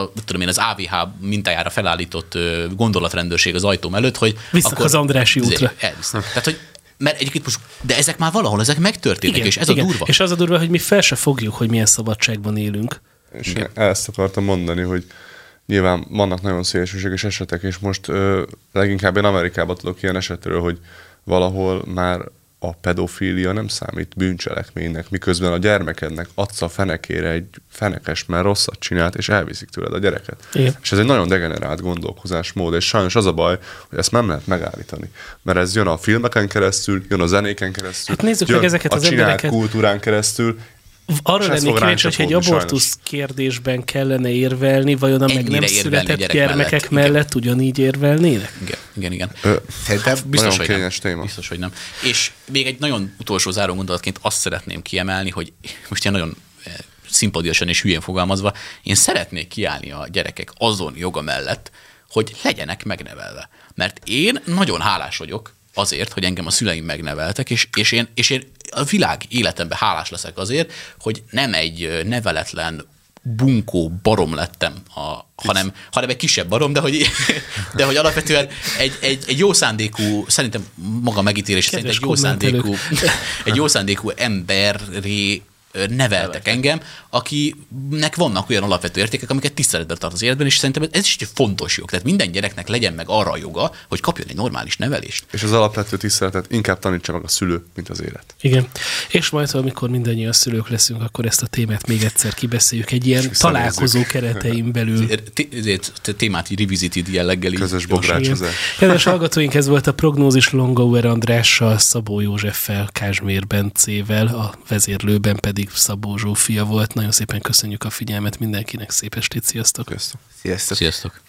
a, tudom én, az AVH mintájára felállított gondolatrendőrség az ajtóm előtt, hogy Visznek az Andrássy Izé, útra. Elvisznek. Tehát, hogy mert egyébként most, de ezek már valahol, ezek megtörténnek, és ez a durva. És az a durva, hogy mi fel se fogjuk, hogy milyen szabadságban élünk. És én ezt akartam mondani, hogy nyilván vannak nagyon szélsőséges esetek, és most ö, leginkább én Amerikában tudok ilyen esetről, hogy valahol már a pedofília nem számít bűncselekménynek, miközben a gyermekednek adsz a fenekére egy fenekes, mert rosszat csinált, és elviszik tőled a gyereket. Igen. És ez egy nagyon degenerált gondolkozásmód, és sajnos az a baj, hogy ezt nem lehet megállítani. Mert ez jön a filmeken keresztül, jön a zenéken keresztül, Hát nézzük jön meg ezeket a az csinált embereket. kultúrán keresztül, Arra lennék kíváncsi, hogyha egy abortusz kérdésben kellene érvelni, vajon a meg nem született gyerek gyermekek mellett, mellett, ugyanígy érvelnének? Igen, igen, igen. Szerintem biztos, nagyon hogy nem. téma. Biztos, hogy nem. És még egy nagyon utolsó záró gondolatként azt szeretném kiemelni, hogy most ilyen nagyon eh, szimpadiasan és hülyén fogalmazva, én szeretnék kiállni a gyerekek azon joga mellett, hogy legyenek megnevelve. Mert én nagyon hálás vagyok azért, hogy engem a szüleim megneveltek, és, és, én, és én a világ életemben hálás leszek azért, hogy nem egy neveletlen bunkó barom lettem, a, hanem, hanem egy kisebb barom, de hogy, de hogy alapvetően egy, egy, egy jó szándékú, szerintem maga megítélés szerint egy jó szándékú, egy jó szándékú emberré neveltek engem, akinek vannak olyan alapvető értékek, amiket tiszteletben tart az életben, és szerintem ez is egy fontos jog. Tehát minden gyereknek legyen meg arra a joga, hogy kapjon egy normális nevelést. és az alapvető tiszteletet inkább tanítsa meg a szülő, mint az élet. Igen. És majd, amikor mindannyian szülők leszünk, akkor ezt a témát még egyszer kibeszéljük egy ilyen találkozó keretein belül. Témát revisited jelleggel. Közös Igen. Kedves hallgatóink, ez volt a prognózis Longauer Andrással, Szabó Józseffel, Kázsmér Bencével, a vezérlőben pedig Szabó Zsófia volt. Nagyon szépen köszönjük a figyelmet mindenkinek, szép estét, sziasztok! Sziasztok! Sziasztok! Sziasztok!